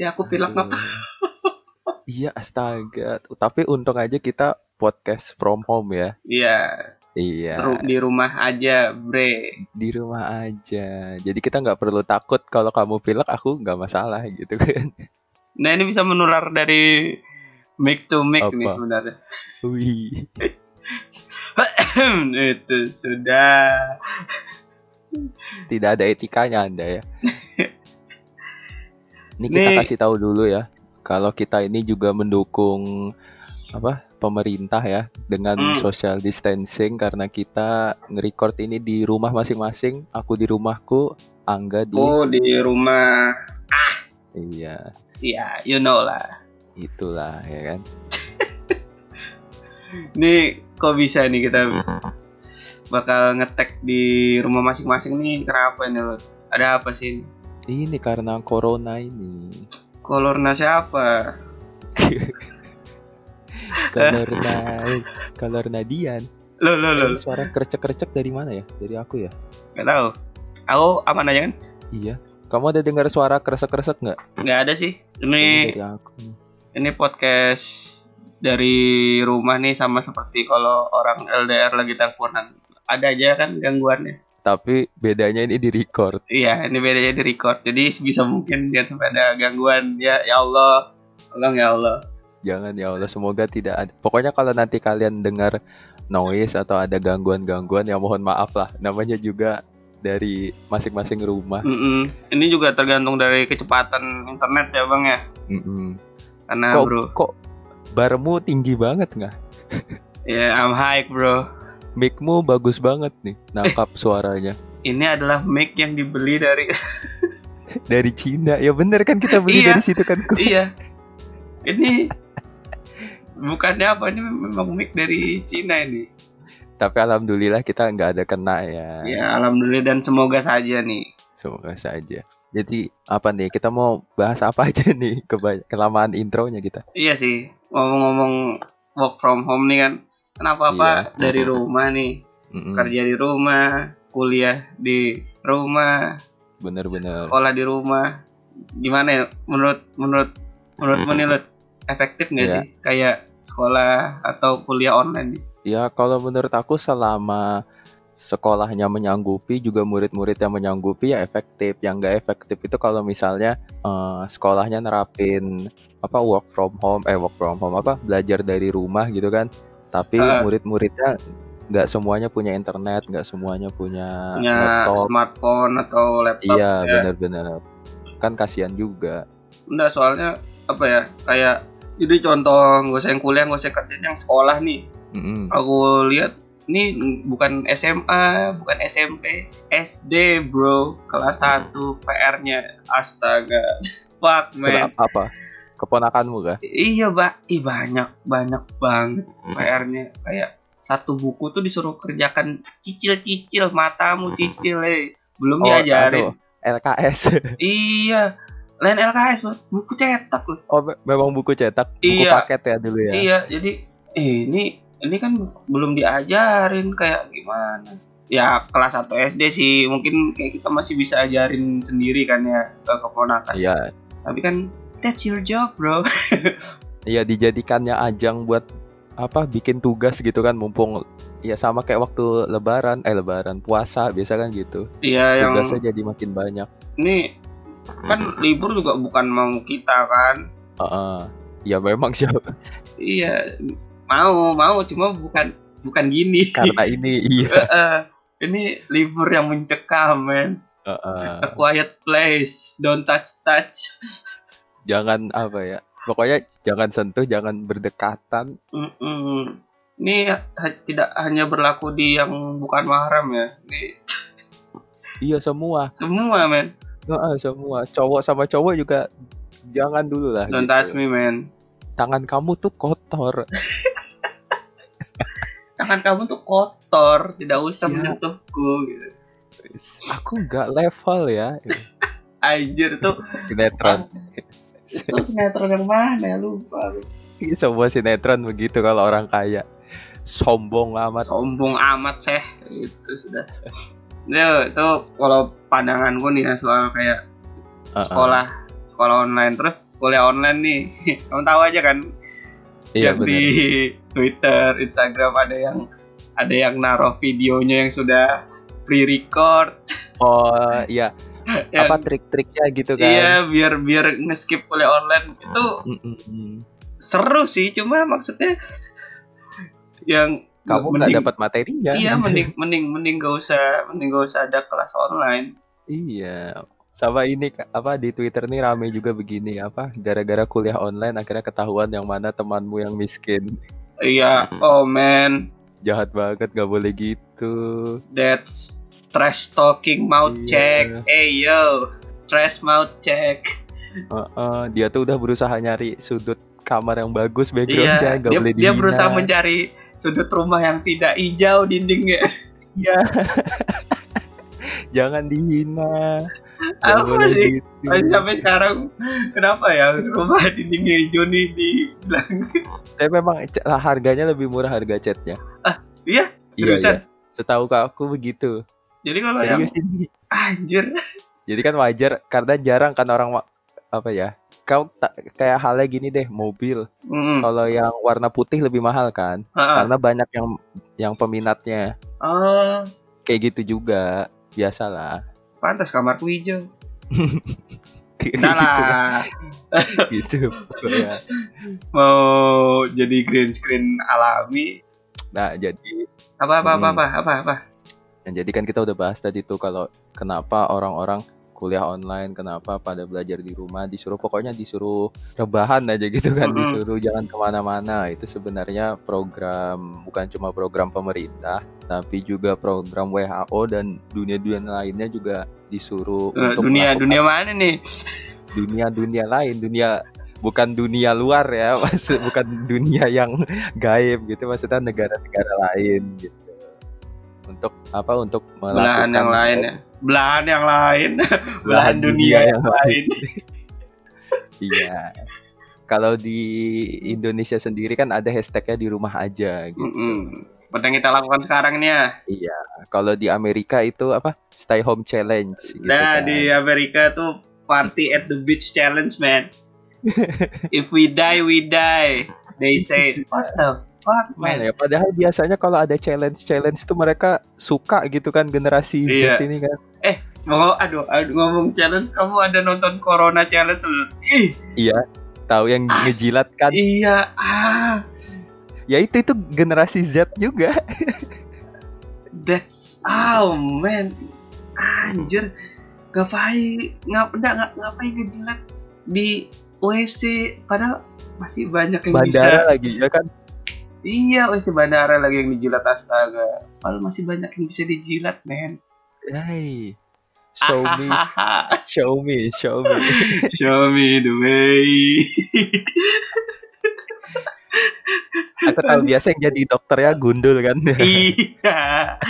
Ya aku pilek Aduh. ngapa? Iya astaga. Tapi untung aja kita podcast from home ya. Iya, Iya. di rumah aja, bre. Di rumah aja. Jadi kita nggak perlu takut kalau kamu pilek aku nggak masalah gitu kan. Nah ini bisa menular dari mic to mic nih Apa? sebenarnya. Wih. Itu sudah. Tidak ada etikanya Anda ya. Ini kita Nih. kasih tahu dulu ya. Kalau kita ini juga mendukung apa pemerintah ya dengan Hmm. social distancing karena kita nge-record ini di rumah masing-masing. Aku di rumahku, Angga di Oh di rumah. iya, Ya, you know lah. itulah ya kan. Ini kok bisa nih kita bakal ngetek di rumah masing-masing nih kenapa ini lo? Ada apa sih? Ini karena corona ini. Kolorna siapa? Karena karena Dian. Lo lo lo. Ini suara kercek-kercek dari mana ya? Dari aku ya? Gak tahu. Aku aman aja kan? Iya. Kamu ada dengar suara kresek-kresek nggak? Nggak ada sih. Ini Ini dari aku. ini podcast dari rumah nih sama seperti kalau orang LDR lagi teleponan. Ada aja kan gangguannya. Tapi bedanya ini di record. Iya, ini bedanya di record. Jadi sebisa mungkin dia sampai ada gangguan. Ya, ya Allah. Tolong ya Allah. Jangan ya Allah, semoga tidak ada. Pokoknya kalau nanti kalian dengar noise atau ada gangguan-gangguan ya mohon maaf lah. Namanya juga dari masing-masing rumah. Mm-mm. Ini juga tergantung dari kecepatan internet ya bang ya. Mm-mm. Karena Kok bro, kok barmu tinggi banget nggak? ya I'm high bro. Micmu bagus banget nih, nangkap suaranya Ini adalah mic yang dibeli dari dari Cina. Ya bener kan kita beli Iya. dari situ kan? iya. Ini bukannya apa ini memang mic dari Cina ini. Tapi alhamdulillah kita nggak ada kena ya. Ya alhamdulillah dan semoga saja nih. Semoga saja. Jadi apa nih? Kita mau bahas apa aja nih? Keba- kelamaan intronya kita. Iya sih ngomong-ngomong work from home nih kan. Kenapa apa Iya. dari rumah nih Mm-mm. kerja di rumah, kuliah di rumah, Bener-bener. sekolah di rumah. Gimana ya menurut menurut menurutmu nih Lut? efektif nggak Iya. sih kayak sekolah atau kuliah online? Ya kalau menurut aku selama sekolahnya menyanggupi juga murid-murid yang menyanggupi ya efektif. Yang nggak efektif itu kalau misalnya eh, sekolahnya nerapin apa work from home, eh work from home apa belajar dari rumah gitu kan. Tapi Ah. murid-muridnya nggak semuanya punya internet, nggak semuanya punya Punya laptop. smartphone atau laptop? Iya ya. benar-benar. Kan kasihan juga. Enggak soalnya apa ya kayak jadi contoh usah yang kuliah nggak usah kerja yang sekolah nih Mm-mm. aku lihat ini bukan SMA bukan SMP SD bro kelas 1 PR-nya astaga fuck man Kenapa- apa? Keponakanmu kah? iya mbak ih banyak banyak banget PR-nya kayak satu buku tuh disuruh kerjakan cicil-cicil matamu cicil eh belum diajarin aduh, LKS. iya lain LKS loh buku cetak loh Oh, me- memang buku cetak, buku Iya. paket ya dulu ya. Iya, jadi eh, ini ini kan belum diajarin kayak gimana. Ya kelas 1 SD sih mungkin kayak kita masih bisa ajarin sendiri kan ya ke keponakan. Iya, Tapi kan that's your job, bro. iya dijadikannya ajang buat apa bikin tugas gitu kan mumpung ya sama kayak waktu lebaran eh lebaran puasa biasa kan gitu Iya yang tugasnya jadi makin banyak ini kan libur juga bukan mau kita kan. Heeh. ya memang sih Iya, mau mau cuma bukan bukan gini. karena ini iya Heeh. ini libur yang mencekam, men. Heeh. A quiet place, don't touch touch. Jangan apa ya pokoknya jangan sentuh jangan berdekatan Mm-mm. Ini ha- tidak hanya berlaku di yang bukan mahram ya. Ini iya semua semua men. Heeh, semua cowok sama cowok juga jangan dulu lah Don't gitu. touch me men. tangan kamu tuh kotor Tangan kamu tuh kotor, tidak usah Ya. menyentuhku. Gitu. aku nggak level ya Anjir tuh. sinetron itu sinetron yang mana ya lupa. semua sinetron begitu kalau orang kaya sombong amat Sombong amat seh. Itu sudah. Itu, itu kalau pandanganku nih ya soal kayak Heeh. sekolah sekolah online terus kuliah online nih kamu tahu aja kan Iya yang di. Twitter Instagram ada yang ada yang naruh videonya yang sudah pre-record Oh iya, yang apa trik-triknya gitu kan? iya biar biar nge-skip kuliah online itu seru sih cuma maksudnya yang Kamu nggak dapat materinya. iya mending mending mending gak usah mending gak usah ada kelas online Iya. Sama ini apa di Twitter nih rame juga begini apa gara-gara kuliah online akhirnya ketahuan yang mana temanmu yang miskin. iya oh man Jahat banget gak boleh gitu. that's trash talking mouth Iya. check hey yo trash mouth check Heeh, dia tuh udah berusaha nyari sudut kamar yang bagus iya backgroundnya gak dia, boleh dia dihina. berusaha mencari sudut rumah yang tidak hijau dindingnya Iya. Jangan dihina. Boleh sih gitu. Masih sampai sekarang kenapa ya rumah dindingnya hijau nih dibilang Tapi memang lah, harganya lebih murah harga catnya. iya Iya, seriusan Setahu aku begitu. Jadi kalau yang Serius ini. anjir Jadi kan wajar karena jarang kan orang apa ya? Kau tak kayak halnya gini deh, mobil. Mm. Kalau yang warna putih lebih mahal kan? Ah, Karena banyak yang yang peminatnya. ah. Kayak gitu juga. Biasalah. pantas kamarku hijau Udah gitu, lah gitu. pokoknya. mau jadi green screen alami Nah, jadi apa apa apa Hmm. apa apa apa Nah, jadi kan kita udah bahas tadi tuh kalau kenapa orang-orang kuliah online, kenapa pada belajar di rumah, disuruh pokoknya disuruh rebahan aja gitu kan, Mm-mm. disuruh jangan ke mana-mana. Itu sebenarnya program bukan cuma program pemerintah, tapi juga program WHO dan dunia-dunia lainnya juga disuruh Eh, untuk dunia dunia mana nih dunia-dunia lain, dunia bukan dunia luar ya, maksud bukan dunia yang gaib gitu, maksudnya negara-negara lain gitu. Untuk apa? Untuk belahan melakukan yang lain ya belahan yang lain belahan dunia dunia yang lain Iya. Kalau di Indonesia sendiri kan ada hashtagnya di rumah aja gitu. Mm-mm. Apa yang kita lakukan sekarang nih ya Iya. Kalau di Amerika itu apa? Stay home challenge gitu nah kan. di Amerika tuh party at the beach challenge man if we die we die they say what the fuck Mana man ya? Padahal biasanya kalau ada challenge-challenge itu mereka suka gitu kan generasi Iya. Z ini kan. Ngomong, aduh, aduh, ngomong challenge, kamu ada nonton Corona challenge belum? Ih, Iya. Tahu yang As- ngejilat kan? iya, ah, Ya itu itu generasi Z juga. that's, oh man, anjir, ngapain, ngap, enggak, ngap, ngapain ngejilat di WC, padahal masih banyak yang bisa, Bandara lagi ya kan. Iya WC bandara lagi yang dijilat astaga, padahal masih banyak yang bisa dijilat, man. Hai. Show me, show me, show me. Show me the way. Aku tahu biasa yang jadi dokternya gundul kan. iya.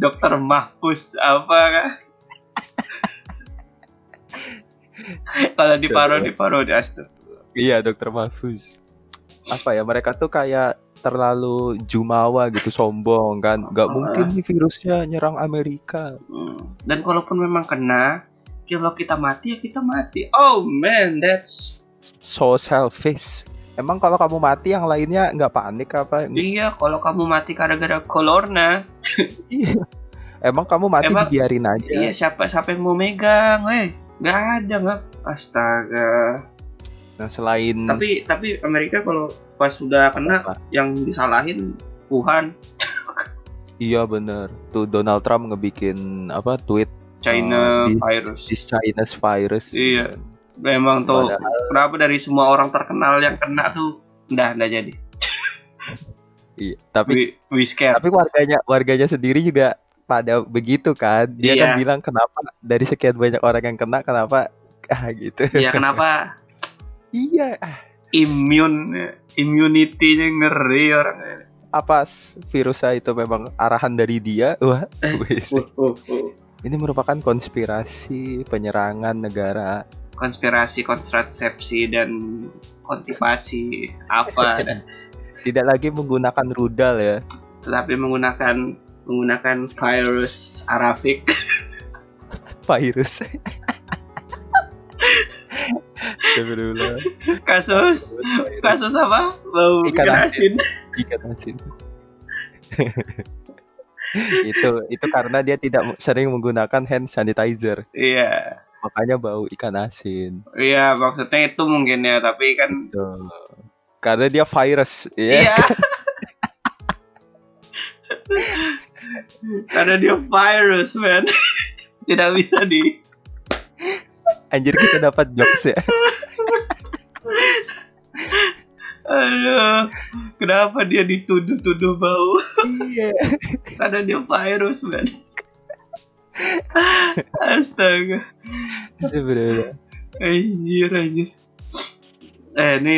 Dokter Mahfuz apa kah? Kalau di paro di paro di Aster. Iya dokter Mahfuz. Apa ya mereka tuh kayak terlalu jumawa gitu sombong kan. Gak mungkin nih virusnya nyerang Amerika. Hmm. Dan kalaupun memang kena, kalau kita mati ya kita mati. Oh man, that's So selfish. Emang kalau kamu mati yang lainnya nggak panik apa? iya. Kalau kamu mati gara-gara corona, Iya. Emang kamu mati Emang- dibiarin aja. iya siapa siapa yang mau megang, eh? Gak ada nggak? Astaga. Nah selain Tapi tapi Amerika kalau pas sudah kena Apa? yang disalahin Wuhan, iya bener tuh Donald Trump ngebikin apa tweet China Oh, di- virus. this China's virus. Iya. Memang tuh Padahal- kenapa dari semua orang terkenal yang kena tuh ndah ndah jadi. Iya. Tapi We, we scared. tapi warganya warganya sendiri juga pada begitu kan. Dia kan Iya. bilang kenapa dari sekian banyak orang yang kena kenapa ah gitu. Ya kenapa iya. immune immunity-nya ngeri orang. Apa s- virusnya itu memang arahan dari dia? Wah. wis. Uh, uh, uh. Ini merupakan konspirasi penyerangan negara. Konspirasi, kontrasepsi dan kontivasi apa. Tidak lagi menggunakan rudal ya. tetapi menggunakan menggunakan virus Arabik. Virus. Astagfirullah. kasus kasus apa bau Ikan asin. Ikan asin. itu itu karena dia tidak sering menggunakan hand sanitizer. iya Makanya bau ikan asin. iya maksudnya itu mungkin ya tapi kan Tuh. Karena dia virus. Ya. iya karena dia virus man tidak bisa di Anjir kita dapat jokes ya. aduh kenapa dia dituduh-tuduh bau? Iya. karena dia virus man astaga. Sebenarnya. anjir anjir. Eh ini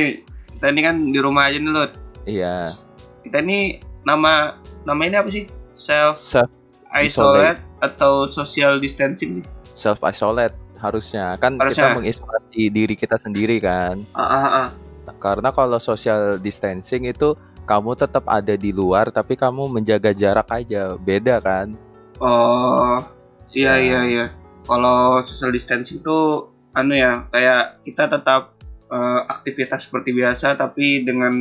kita ini kan di rumah aja nih Lut. Iya. kita ini nama nama ini apa sih? Self Self isolate atau social distancing? Self isolate harusnya kan Harusnya. kita mengisolasi diri kita sendiri kan. ah, ah, ah. Karena kalau social distancing itu kamu tetap ada di luar tapi kamu menjaga jarak aja. Beda kan? oh iya Ya. iya iya kalau social distancing itu anu ya kayak kita tetap eh, aktivitas seperti biasa tapi dengan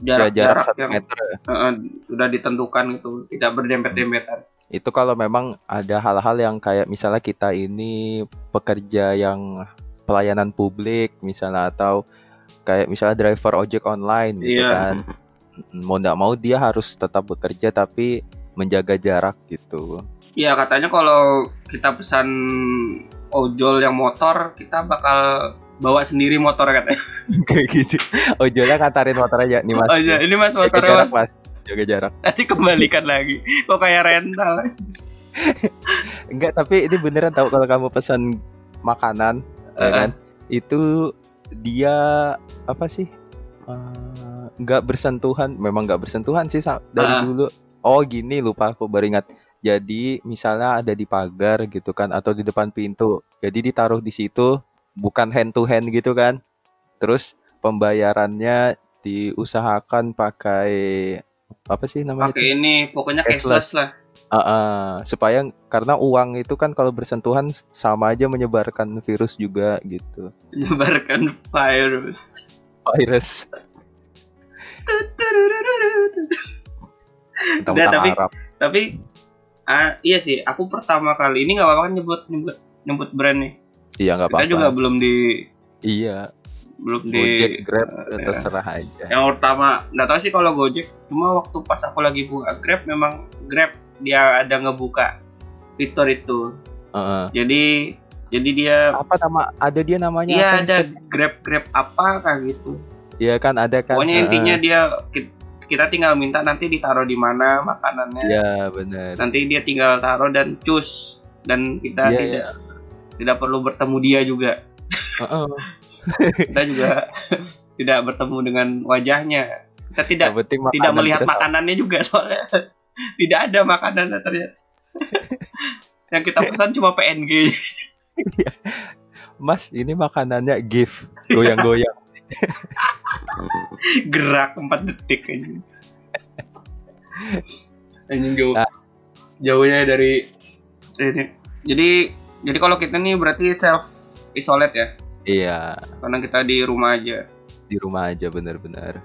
Ya, jarak yang meter. ya. eh, eh, sudah ditentukan itu tidak berdempet-dempetan Itu kalau memang ada hal-hal yang kayak misalnya kita ini pekerja yang pelayanan publik misalnya atau kayak misalnya driver ojek online gitu Iya. kan. Mau nggak mau dia harus tetap bekerja tapi menjaga jarak gitu. Iya katanya kalau kita pesan ojol yang motor kita bakal bawa sendiri motor katanya. kayak gitu. Ojolnya ngantarin motor aja nih mas. Oh iya, ini mas motornya mas. mas. Jaga jarak. Nanti kembalikan lagi. Kok kayak rental? Enggak tapi ini beneran tahu kalau kamu pesan makanan ya Eh, kan itu dia apa sih Eh, nggak bersentuhan memang nggak bersentuhan sih dari Ah. dulu oh gini lupa aku baru ingat jadi misalnya ada di pagar gitu kan atau di depan pintu jadi ditaruh di situ bukan hand to hand gitu kan terus pembayarannya diusahakan pakai apa sih namanya? Pakai ini pokoknya Cashless. cashless lah. Ah, ah. supaya karena uang itu kan kalau bersentuhan sama aja menyebarkan virus juga gitu Menyebarkan virus. virus Udah, tapi Arab. Tapi ah, iya sih, aku pertama kali ini nggak apa-apa kan nyebut nyebut nyebut brand nih. iya nggak Kita apa-apa juga belum di iya belum di Gojek Grab ya. terserah aja. Yang pertama nggak tahu sih kalau Gojek cuma waktu pas aku lagi buka Grab memang Grab dia ada ngebuka fitur itu. Heeh. jadi jadi dia apa nama ada dia namanya iya apa ada Instagram? Grab Grab apa kayak gitu. Iya kan ada kan. Pokoknya Heeh. intinya dia ki- kita tinggal minta nanti ditaruh di mana makanannya. Iya benar nanti dia tinggal taruh dan cus. Dan kita Iya, tidak tidak perlu bertemu dia juga Kita juga tidak bertemu dengan wajahnya. Kita tidak penting tidak makanan melihat kita sama. makanannya juga soalnya. Tidak ada makanannya ternyata. Yang kita pesan cuma PNG Mas ini makanannya gift goyang-goyang. Gerak 4 detik aja anjing jauh. Nah. jauhnya dari ini. Jadi jadi kalau kita nih berarti self isolate ya iya. Karena kita di rumah aja. Di rumah aja benar-benar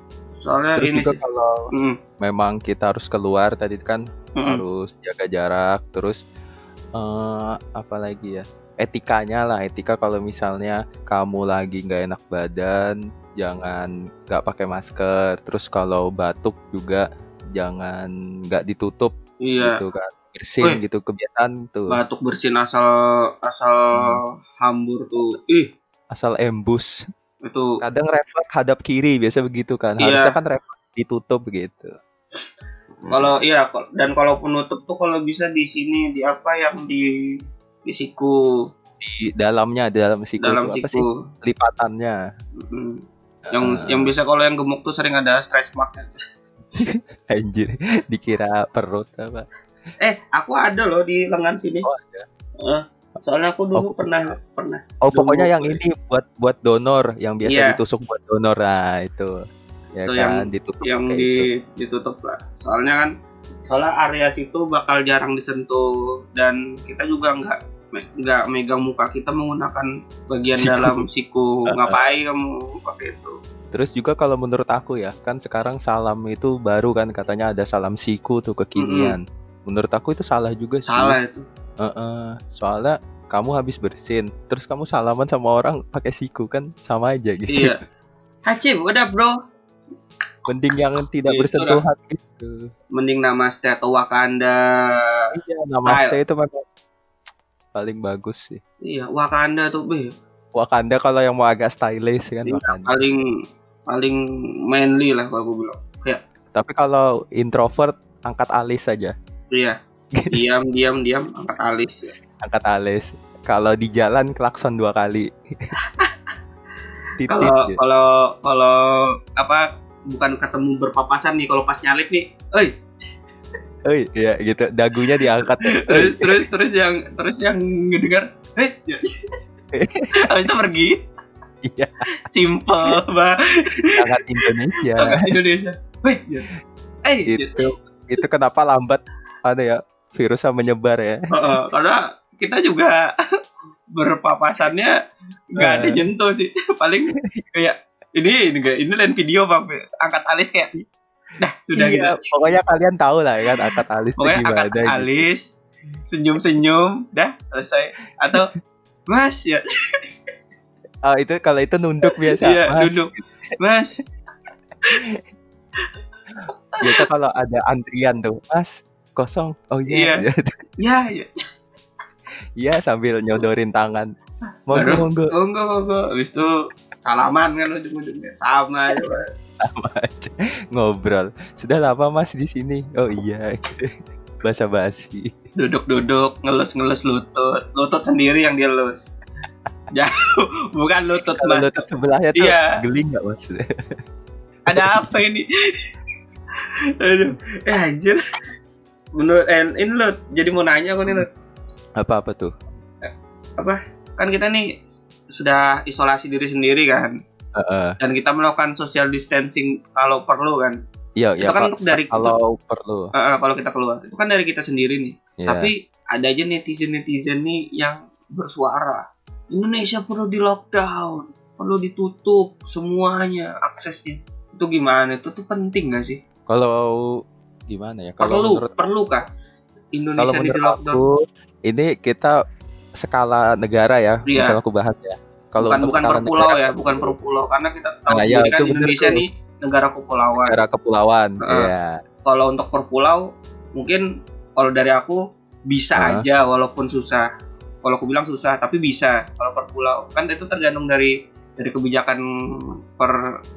soalnya terus ini juga sih. kalau Mm, memang kita harus keluar tadi kan mm, harus jaga jarak terus eh apa lagi ya etikanya lah etika kalau misalnya kamu lagi nggak enak badan jangan nggak pakai masker terus kalau batuk juga jangan nggak ditutup iya. gitu kan bersin Wih. gitu kebiasaan tuh. Batuk bersin asal asal hambur tuh. Ih asal embus. Itu kadang refleks hadap kiri biasa begitu kan. Iya. harusnya kan refleks ditutup gitu. Kalau iya dan kalau penutup tuh kalau bisa di sini di apa yang di di siku. Di dalamnya di dalam siku dalam itu apa sih? Siku lipatannya. Mm. yang Ah. yang bisa kalau yang gemuk tuh sering ada stretch marknya anjir dikira perut apa? Eh aku ada loh di lengan sini. Oh, ada. Eh, soalnya aku dulu Oh, pernah pernah Oh pokoknya yang ini buat buat donor yang biasa Iya. ditusuk buat donor nah itu ya Itu kan yang- ditutup yang di itu. ditutup lah soalnya kan soalnya area situ bakal jarang disentuh dan kita juga nggak nggak megang muka kita menggunakan bagian Siku. dalam siku ngapain kamu pakai itu Terus juga kalau menurut aku ya, kan sekarang salam itu baru kan katanya ada salam siku tuh kekinian. Menurut aku itu salah juga sih. salah itu Heeh, soalnya kamu habis bersin, terus kamu salaman sama orang pakai siku kan sama aja gitu. iya Hacim udah bro Mending yang tidak Itu bersentuhan gitu. mending namaste atau Wakanda Iya, namaste itu memang paling bagus sih. iya Wakanda tuh be Wakanda kalau yang mau agak stylish kan Iya, Wakanda. paling paling manly lah kalau gue bilang Tapi kalau introvert angkat alis saja. iya diam diam diam angkat alis ya. Angkat alis. Kalau di jalan klakson dua kali. Kalau gitu. kalau kalau apa bukan ketemu berpapasan nih kalau pas nyalip nih oi Eh, iya gitu. Dagunya diangkat. ya. terus terus terus yang terus yang ngedengar eh ya. itu pergi Iya, simple banget sangat Indonesia. Agak Indonesia ya. eh ya. itu itu kenapa lambat ada ya virusnya menyebar ya. Heeh, karena kita juga berpapasannya nggak ada Eh. nyentuh sih. Paling kayak ini ini ini lain video bang. Angkat alis kayak dah sudah Iya, gitu. pokoknya kalian tahu lah ya kan angkat alis pokoknya gimana angkat gitu. alis senyum senyum dah selesai. Atau mas ya. Oh, itu kalau itu nunduk biasa iya Mas. duduk mas. Biasa kalau ada antrian tuh mas kosong. Oh iya. Ya ya iya sambil nyodorin tangan. Monggo monggo. monggo monggo. Habis itu salaman kan ujung-ujungnya. Sama aja sama aja. Ngobrol. Sudah lama mas di sini? Oh iya. Basa basi duduk-duduk ngelus-ngelus lutut. Lutut sendiri yang dia lus. Jauh. Bukan lutut mas. lutut sebelahnya tuh Iya. geli nggak mas? Ada apa ini? Aduh. Eh anjir menurut eh, ini lo jadi mau nanya aku nih Lut. apa apa tuh? Kan kita nih sudah isolasi diri sendiri kan? Heeh. dan kita melakukan social distancing kalau perlu kan? Iya iya kan untuk dari- kalau perlu. Eh, kalau kita keluar. Itu kan dari kita sendiri nih. Iya. tapi ada aja netizen netizen nih yang bersuara Indonesia perlu di lockdown perlu ditutup semuanya aksesnya. Itu gimana? Itu tuh penting gak sih? Kalau gimana ya kalau perlu menurut perlu kah kalau Indonesia di menurut lockdown aku ini kita skala negara ya Iya. misalnya aku bahas ya kalau bukan bukan per pulau negara, ya bukan per pulau karena kita tahu Nah, sendiri kan bener Indonesia tuh. nih negara kepulauan negara kepulauan Heeh. iya kalau untuk per pulau mungkin kalau dari aku bisa Hah? aja walaupun susah kalau aku bilang susah tapi bisa kalau per pulau kan itu tergantung dari dari kebijakan per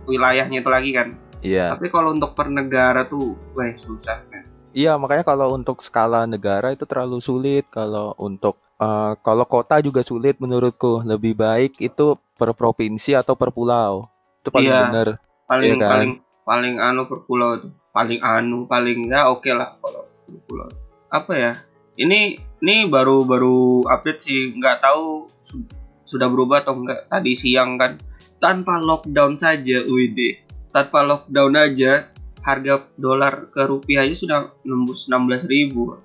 wilayahnya itu lagi kan iya. Tapi kalau untuk per negara tuh wah susah kan iya makanya kalau untuk skala negara itu terlalu sulit. Kalau untuk eh, kalau kota juga sulit menurutku. Lebih baik itu per provinsi atau per pulau. Itu paling Iya. bener. Paling Iya kan? paling paling anu per pulau tuh paling anu paling ya oke lah kalau per pulau. Apa ya? Ini ini baru baru update sih. Nggak tahu su- sudah berubah atau enggak tadi siang kan tanpa lockdown saja WD tanpa lockdown aja harga dolar ke rupiah aja sudah nembus 16.000 ribu.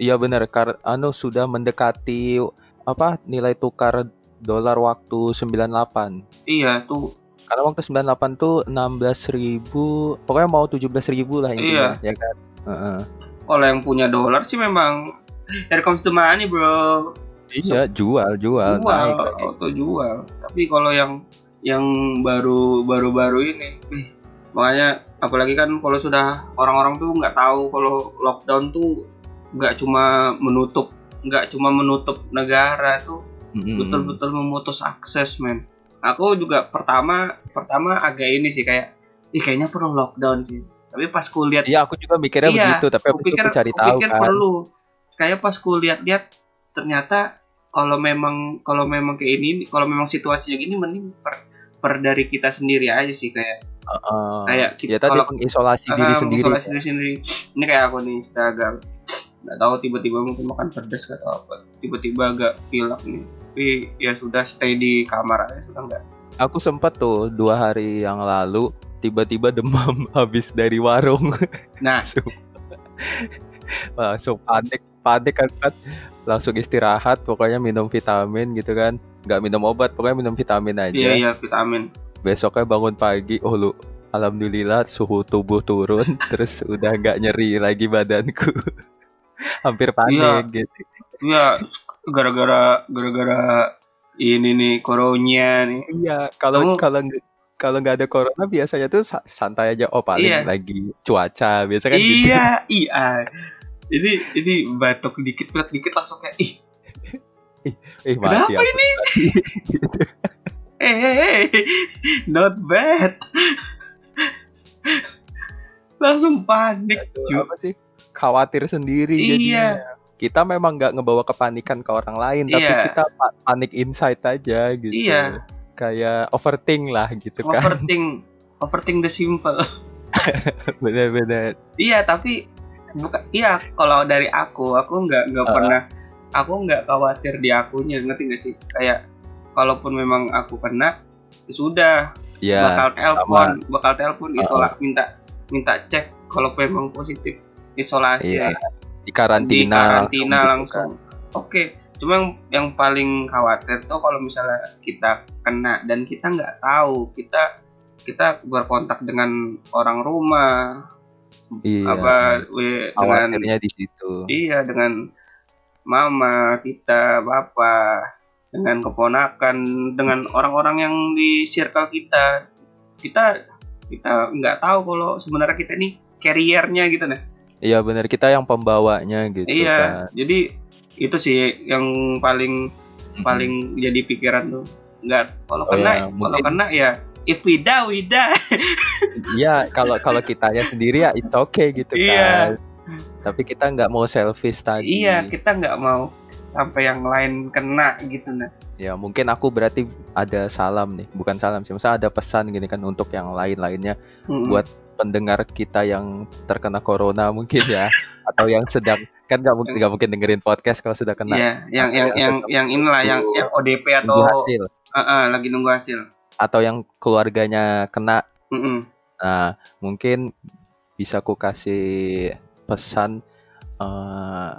Iya bener. Kar anu sudah mendekati apa nilai tukar dolar waktu 98 iya tuh. Karena waktu 98 tuh 16.000 pokoknya mau 17.000 lah intinya ya kan? Heeh. kalau yang punya dolar sih memang here comes the money bro. Iya jual jual, jual naik auto jual. Tapi kalau yang yang baru baru baru ini. Ih, makanya apalagi kan kalau sudah orang-orang tuh nggak tahu kalau lockdown tuh nggak cuma menutup nggak cuma menutup negara tuh betul-betul memutus akses men. Aku juga pertama pertama agak ini sih kayak ih kayaknya perlu lockdown sih. Tapi pas kulihat Iya aku juga mikirnya Iya, begitu tapi aku kupikir cari tahu kan. perlu. Kayak pas kulihat-lihat ternyata kalau memang kalau memang kayak ini kalau memang situasinya gini mending per, per dari kita sendiri aja sih kayak Heeh. kayak kita ya tadi kalau mengisolasi ah, diri sendiri. mengisolasi diri sendiri. Ini kayak aku nih sudah agak nggak tahu tiba-tiba mungkin makan pedas atau apa. Tiba-tiba agak pilek nih. Tapi ya sudah stay di kamar aja sudah nggak? Aku sempat tuh dua hari yang lalu tiba-tiba demam habis dari warung. Nah. Langsung. Langsung panik panik kan, kan langsung istirahat pokoknya minum vitamin gitu kan nggak minum obat pokoknya minum vitamin aja. Iya iya vitamin. Besoknya bangun pagi oh lu alhamdulillah suhu tubuh turun terus udah nggak nyeri lagi badanku. Hampir panik gitu. Iya gara-gara gara-gara ini nih koronya nih. Iya kalau Kamu- kalau kalau nggak ada corona biasanya tuh sa- santai aja. Oh paling Iya. lagi cuaca biasa kan gitu. Iya iya. Ini ini batuk dikit pilek dikit langsung kayak ih ih mati Kenapa aku mati. Gitu. hey, hey, hey, not bad langsung panik cu apa sih khawatir sendiri Iya. jadinya kita memang nggak ngebawa kepanikan ke orang lain tapi Iya. kita pa- panik insight aja gitu Iya. kayak overthink lah gitu kan overthink overthink the simple bener-bener iya tapi bukan iya kalau dari aku aku nggak nggak Ah. pernah aku nggak khawatir di akunya ngerti gak sih? Kayak kalaupun memang aku kena ya sudah. Ya bakal telepon bakal telepon isola minta minta cek kalau memang positif. Isolasi. Iya. di di karantina karantina langsung, gitu oke cuma yang, yang paling khawatir tuh kalau misalnya kita kena dan kita nggak tahu kita kita berkontak dengan orang rumah kan. iya. apa dengan di situ. Iya dengan mama kita bapak dengan keponakan dengan orang-orang yang di circle kita. Kita kita nggak tahu kalau sebenarnya kita ini carriernya gitu nah iya bener. Kita yang pembawanya gitu iya kan jadi itu sih yang paling paling jadi pikiran tuh. Nggak kalau Oh, kena ya, kalau mungkin- kena ya if we die we die. Iya, kalau kalau kitanya sendiri ya it's okay gitu Iya. kan. Tapi kita nggak mau selfish tadi. iya kita nggak mau sampai yang lain kena gitu nah Ya mungkin aku berarti ada salam nih, bukan salam sih, misalnya ada pesan gini kan untuk yang lain-lainnya Mm-mm. buat pendengar kita yang terkena corona mungkin ya, atau yang sedang kan nggak mungkin nggak mungkin dengerin podcast kalau sudah kena Iya, yang yang Yang yang inilah yang yang ODP atau hasil, Ah, ah, lagi nunggu hasil. atau yang keluarganya kena. Mm-mm. Nah mungkin bisa aku kasih pesan eh,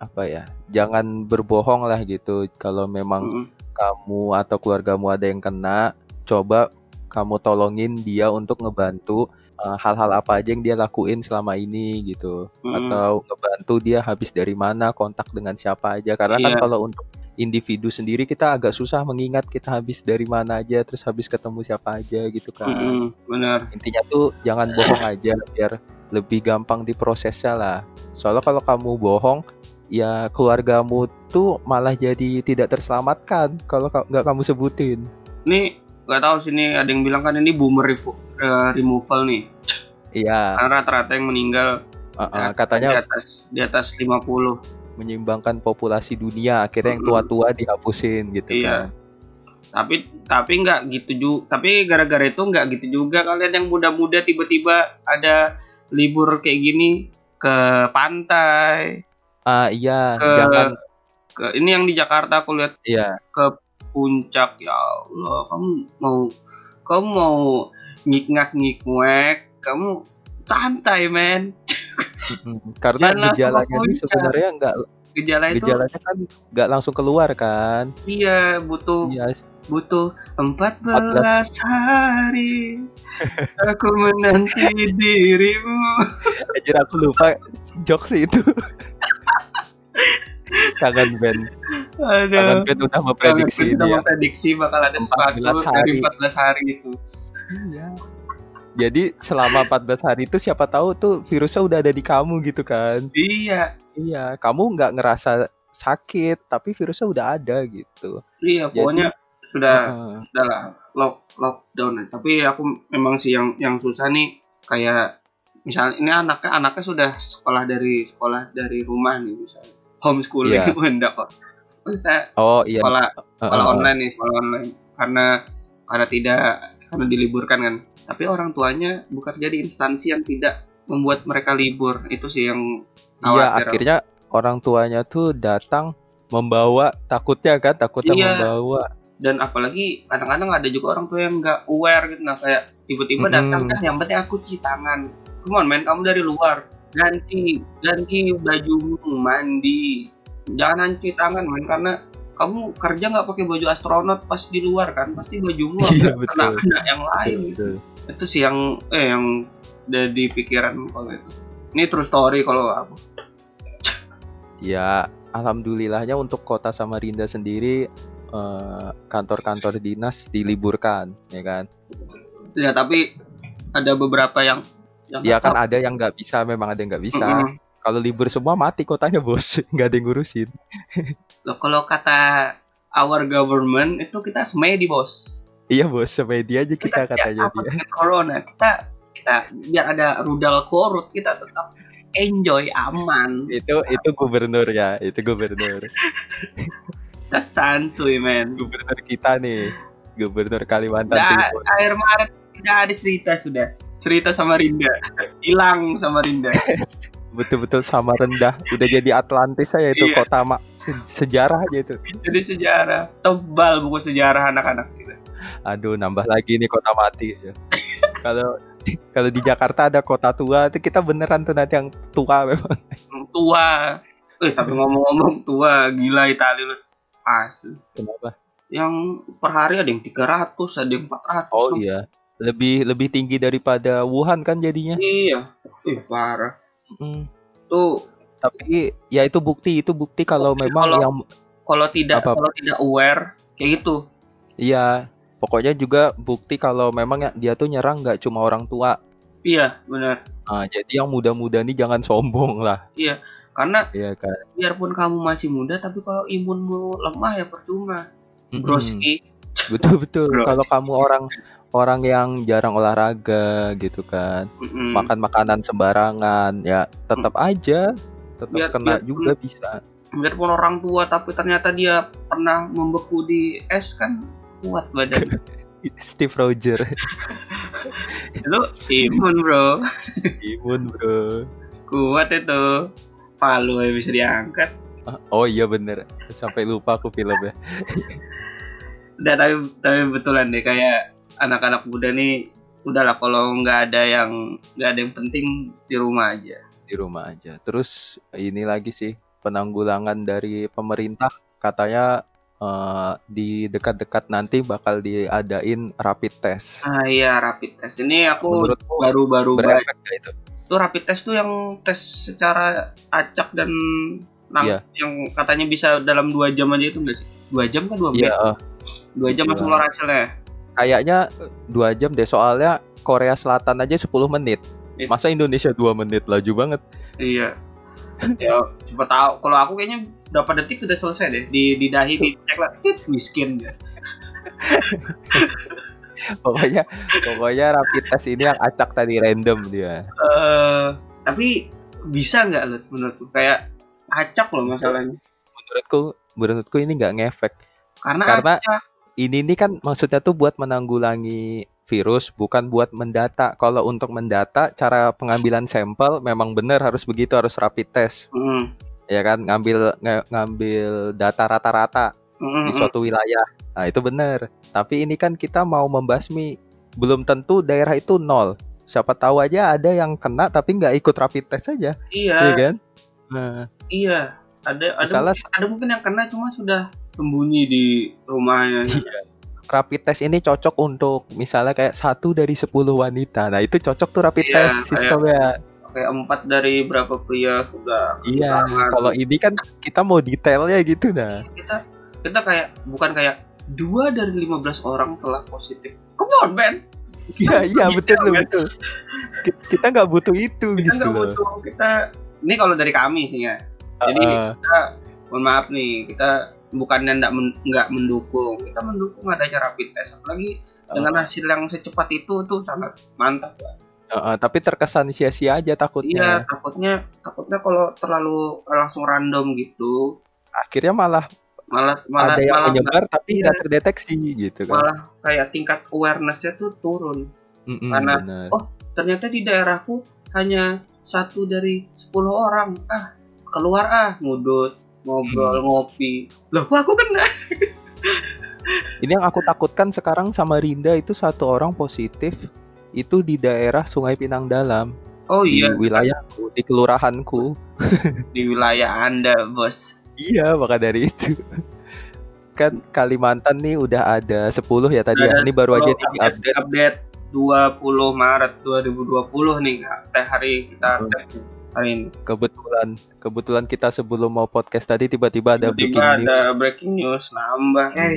apa ya, jangan berbohong lah gitu. Kalau memang Mm-mm. kamu atau keluargamu ada yang kena, coba kamu tolongin dia untuk ngebantu uh, hal-hal apa aja yang dia lakuin selama ini gitu. Mm-mm. Atau ngebantu dia habis dari mana, kontak dengan siapa aja. Karena kan Iya. kalau untuk individu sendiri kita agak susah mengingat kita habis dari mana aja, terus habis ketemu siapa aja gitu kan. Mm-mm. Benar. Intinya tuh jangan bohong aja biar lebih gampang diprosesnya lah. Soalnya kalau kamu bohong, ya keluargamu tuh malah jadi tidak terselamatkan kalau ka- nggak kamu sebutin. Ini nggak tahu sih ini ada yang bilang kan ini boomer revo- eh, removal nih. Iya, Karena rata-rata yang meninggal uh-uh, di katanya atas di atas 50. Menyeimbangkan populasi dunia, akhirnya yang tua-tua dihapusin gitu Iya. kan. Tapi tapi nggak gitu juga. Tapi gara-gara itu nggak gitu juga kalian yang muda-muda tiba-tiba ada libur kayak gini ke pantai, Ah iya, Ke- jangan ke ini yang di Jakarta aku lihat iya, puncak ya Allah kamu mau kamu mau ngik-ngak ngik kamu santai men. Karena Jangan gejalanya ini sebenarnya nggak gejala itu gejalanya kan nggak langsung keluar kan. iya butuh Iya, butuh 14 hari aku menanti dirimu Anjir aku lupa jokes itu. Kangen band. Kangen aduh band udah Kalau memprediksi sudah dia. memprediksi bakal ada 14 sesuatu dari hari. 14 hari itu Iya. Jadi selama 14 hari itu siapa tahu tuh virusnya udah ada di kamu gitu kan. iya Iya, kamu nggak ngerasa sakit tapi virusnya udah ada gitu. iya pokoknya sudah Heeh. udah lah lock lockdown tapi aku memang sih yang yang susah nih kayak misalnya ini anaknya anaknya sudah sekolah dari sekolah dari rumah nih misalnya homeschooling Iya. enggak kok maksudnya Oh iya. sekolah sekolah Heeh. online nih sekolah online karena karena tidak karena diliburkan kan. Tapi orang tuanya bekerja di instansi yang tidak membuat mereka libur. Itu sih yang Iya, akhirnya orang tuanya tuh datang membawa takutnya kan, takutnya Iya. membawa. dan apalagi kadang-kadang ada juga orang tua yang nggak aware gitu. Nah kayak tiba-tiba Mm-mm. datang kan yang penting aku cuci tangan. Come on men kamu dari luar. Ganti ganti bajumu mandi. Jangan cuci tangan men karena kamu kerja nggak pakai baju astronot pas di luar kan pasti bajumu Iya, kena betul. kena yang lain Betul. itu sih yang eh yang ada di pikiran kalau itu ini true story kalau aku Ya, alhamdulillahnya untuk kota Samarinda sendiri eh, kantor-kantor dinas diliburkan, ya kan? ya tapi ada beberapa yang yang Ya kan ada yang nggak bisa, memang ada yang nggak bisa. Mm-mm. Kalau libur semua mati kotanya bos, nggak ada yang ngurusin. Loh, kalau kata our government itu kita semedi bos. Iya bos, semedia aja kita tidak katanya apa dia. dengan corona. Kita kita biar ada rudal korut kita tetap enjoy aman. Itu itu gubernur ya, itu gubernur. kita santuy men. Gubernur kita nih, gubernur Kalimantan Udah, Timur. akhir Maret tidak ada cerita sudah. Cerita sama Rinda. Hilang sama Rinda Betul-betul sama rendah, udah jadi Atlantis saya itu Iya. kota mak se- sejarah aja itu. jadi sejarah tebal buku sejarah anak-anak kita Aduh, nambah lagi nih kota mati. Kalau kalau di Jakarta ada kota tua, itu kita beneran tuh nanti yang tua memang. tua eh tapi ngomong-ngomong tua gila Itali lu asli Kenapa? yang per hari ada yang 300 ada yang 400 Oh iya, lebih lebih tinggi daripada Wuhan kan jadinya. iya ih parah Mm. tuh Tapi ya itu bukti, itu bukti kalau Bukti memang kalau- yang kalau tidak Apa? kalau tidak aware kayak gitu iya, pokoknya juga bukti kalau memang ya dia tuh nyerang nggak cuma orang tua. iya benar Nah, jadi yang muda-muda nih jangan sombong lah, karena Iya kan. biarpun kamu masih muda tapi kalau imunmu lemah ya percuma Mm-mm. broski Betul betul. Kalau kamu orang orang yang jarang olahraga gitu kan, Mm-mm. makan makanan sembarangan, ya tetap aja tetap Biar- kena biarpun- juga bisa. biarpun orang tua tapi ternyata dia pernah membeku di es kan kuat badan Steve Roger, lu imun bro imun bro. kuat itu palu ya bisa diangkat Oh iya bener, sampai lupa aku filmnya. udah tapi tapi betulan deh kayak anak-anak muda nih udahlah kalau nggak ada yang nggak ada yang penting di rumah aja di rumah aja. Terus ini lagi sih penanggulangan dari pemerintah katanya eh, di dekat-dekat nanti bakal diadain rapid test. ah iya rapid test ini aku baru-baru berefek nggak itu? itu rapid test tuh yang tes secara acak dan lang- Iya. yang katanya bisa dalam dua jam aja itu enggak sih dua jam kan dua Iya, menit eh, dua jam Iya. langsung keluar hasilnya kayaknya eh, dua jam deh soalnya Korea Selatan aja 10 menit. Iya. Masa Indonesia 2 menit laju banget. iya ya coba tahu kalau aku kayaknya berapa detik udah selesai deh di di dahi dicek lah tit miskin ya Pokoknya pokoknya rapid test ini yang acak tadi random dia. eh tapi bisa nggak Lut, menurutku kayak acak loh masalahnya Menurutku menurutku ini nggak ngefek. karena, Karena- acak Ini nih kan maksudnya tuh buat menanggulangi virus bukan buat mendata. Kalau untuk mendata cara pengambilan sampel memang benar harus begitu harus rapid test. Mm, Ya kan ngambil nge- ngambil data rata-rata mm, di suatu wilayah. Nah, itu benar. Tapi ini kan kita mau membasmi belum tentu daerah itu nol. Siapa tahu aja ada yang kena tapi nggak ikut rapid test saja, iya ya kan? Nah, iya ada ada Misalnya- mungkin, ada mungkin yang kena cuma sudah sembunyi di rumahnya rapid test ini cocok untuk misalnya kayak satu dari 10 wanita. Nah, itu cocok tuh rapid Iya, test sistemnya. kayak empat dari berapa pria sudah Iya, kalau ini kan kita mau detailnya gitu nah. kita kita kayak bukan kayak dua dari 15 orang telah positif come on man Iya, iya betul betul. Ki- Kita nggak butuh itu kita gitu nggak loh. butuh kita ini kalau dari kami sih ya jadi Heeh. mohon maaf nih kita bukannya nggak men- nggak mendukung kita mendukung adanya rapid test apalagi dengan hasil yang secepat itu tuh sangat mantap Heeh, tapi terkesan sia-sia aja iya takutnya. takutnya takutnya kalau terlalu langsung random gitu Akhirnya malah malah malah ada yang malah menyebar tapi iya. nggak terdeteksi gitu kan. malah kayak tingkat awarenessnya tuh turun Mm-mm, karena- benar. oh, ternyata di daerahku hanya satu dari 10 orang ah keluar ah ngudut ngobrol ngopi loh kok aku kena Ini yang aku takutkan sekarang sama Rinda itu satu orang positif itu di daerah Sungai Pinang Dalam. Oh di iya, wilayahku, di kelurahanku. di wilayah Anda, Bos. Iya, maka dari itu. Kan Kalimantan nih udah ada 10 ya tadi ya. Ini baru aja 10 nih di update. update 20 Maret 2020 nih teh hari kita Hmm. Ini. Kebetulan kebetulan kita sebelum mau podcast tadi tiba-tiba ada breaking Tiba-tiba news. ada breaking news nambah. Eh,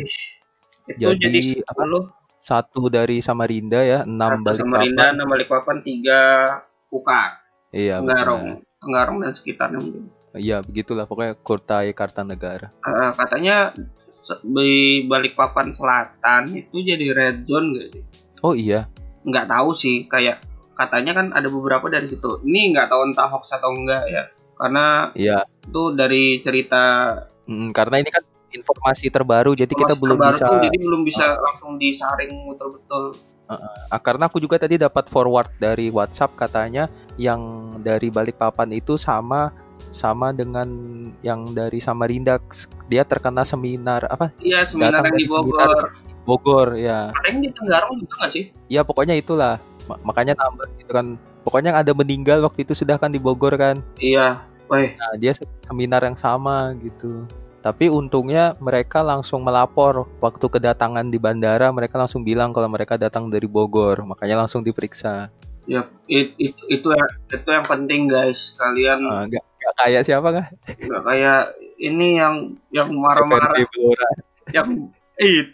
itu Jadi, jadi, apa, 10 Satu dari Samarinda ya, 6 satu balik Samarinda, 6 Balikpapan, 3 Ukar, Iya, benar. Tenggarong, Tenggarong dan sekitarnya mungkin. Iya, begitulah pokoknya Kurtai Kartanegara. Eh, katanya se- di Balikpapan Selatan itu jadi red zone gak sih? Oh iya, Nggak tahu sih, kayak katanya kan ada beberapa dari situ. Ini nggak tahu entah hoax atau enggak ya. Karena iya. itu dari cerita Mm, karena ini kan informasi terbaru jadi kita belum terbaru bisa tuh, jadi belum bisa langsung disaring betul-betul. Ah, karena aku juga tadi dapat forward dari WhatsApp katanya yang dari Balikpapan itu sama sama dengan yang dari Samarinda dia terkena seminar apa Iya, seminar yang di Bogor. Bogor ya Katanya di Tenggarong juga nggak sih? ya pokoknya itulah makanya nambah gitu kan. Pokoknya yang ada meninggal waktu itu sudah kan di Bogor kan. Iya. Weh, nah dia se- seminar yang sama gitu. Tapi untungnya mereka langsung melapor. Waktu kedatangan di bandara mereka langsung bilang kalau mereka datang dari Bogor. Makanya langsung diperiksa. Ya it- it- itu yang itu yang penting guys. Kalian Ah, nggak nggak kayak siapa nggak nggak kayak ini yang yang marah-marah. Yang it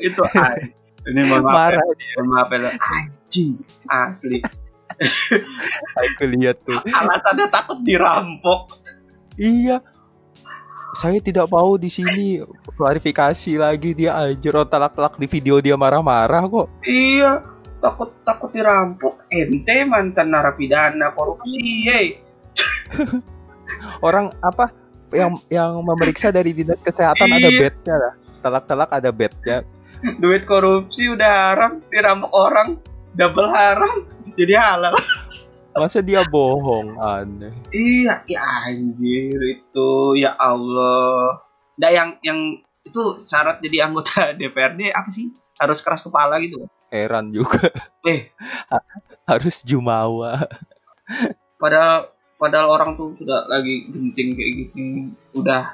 itu ay. Ini mohon maaf ya, marah mohon maaf ya anjing. Asli. Aku lihat tuh. Alasannya takut dirampok. Iya. Saya tidak mau di sini klarifikasi lagi. Dia anjir otak di video dia marah-marah kok. Iya. Takut takut dirampok. Ente mantan narapidana korupsi ye orang apa yang yang memeriksa dari dinas kesehatan ada Iya. bednya lah. Telak-telak ada bednya duit korupsi udah haram dirampok orang double haram jadi halal. Masa dia bohong aneh. Iya ya anjir itu ya Allah. Nah yang yang itu syarat jadi anggota DPRD apa sih? Harus keras kepala gitu heran juga. Eh. Ha- harus jumawa. Padahal padahal orang tuh sudah lagi genting kayak gini udah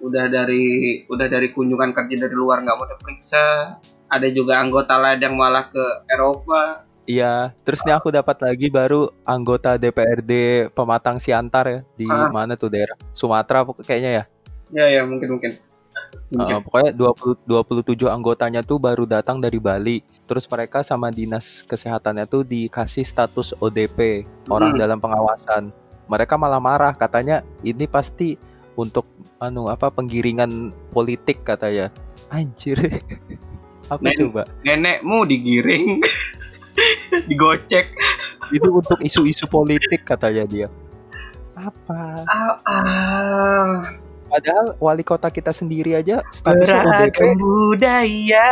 udah dari udah dari kunjungan kerja dari luar nggak mau diperiksa ada juga anggota lain yang malah ke Eropa Iya, terus nih aku dapat lagi baru anggota DPRD Pematang Siantar ya di Ah. mana tuh daerah Sumatera kayaknya ya. ya ya mungkin mungkin mungkin Uh, pokoknya 20 27 anggotanya tuh baru datang dari Bali. Terus mereka sama dinas kesehatannya tuh dikasih status ODP, orang Hmm. dalam pengawasan. Mereka malah marah katanya ini pasti untuk anu apa penggiringan politik katanya. Anjir. apa Men. coba? nenekmu digiring digocek Itu untuk isu-isu politik katanya dia. Apa? ah, ah. Padahal wali kota kita sendiri aja statusnya beragam budaya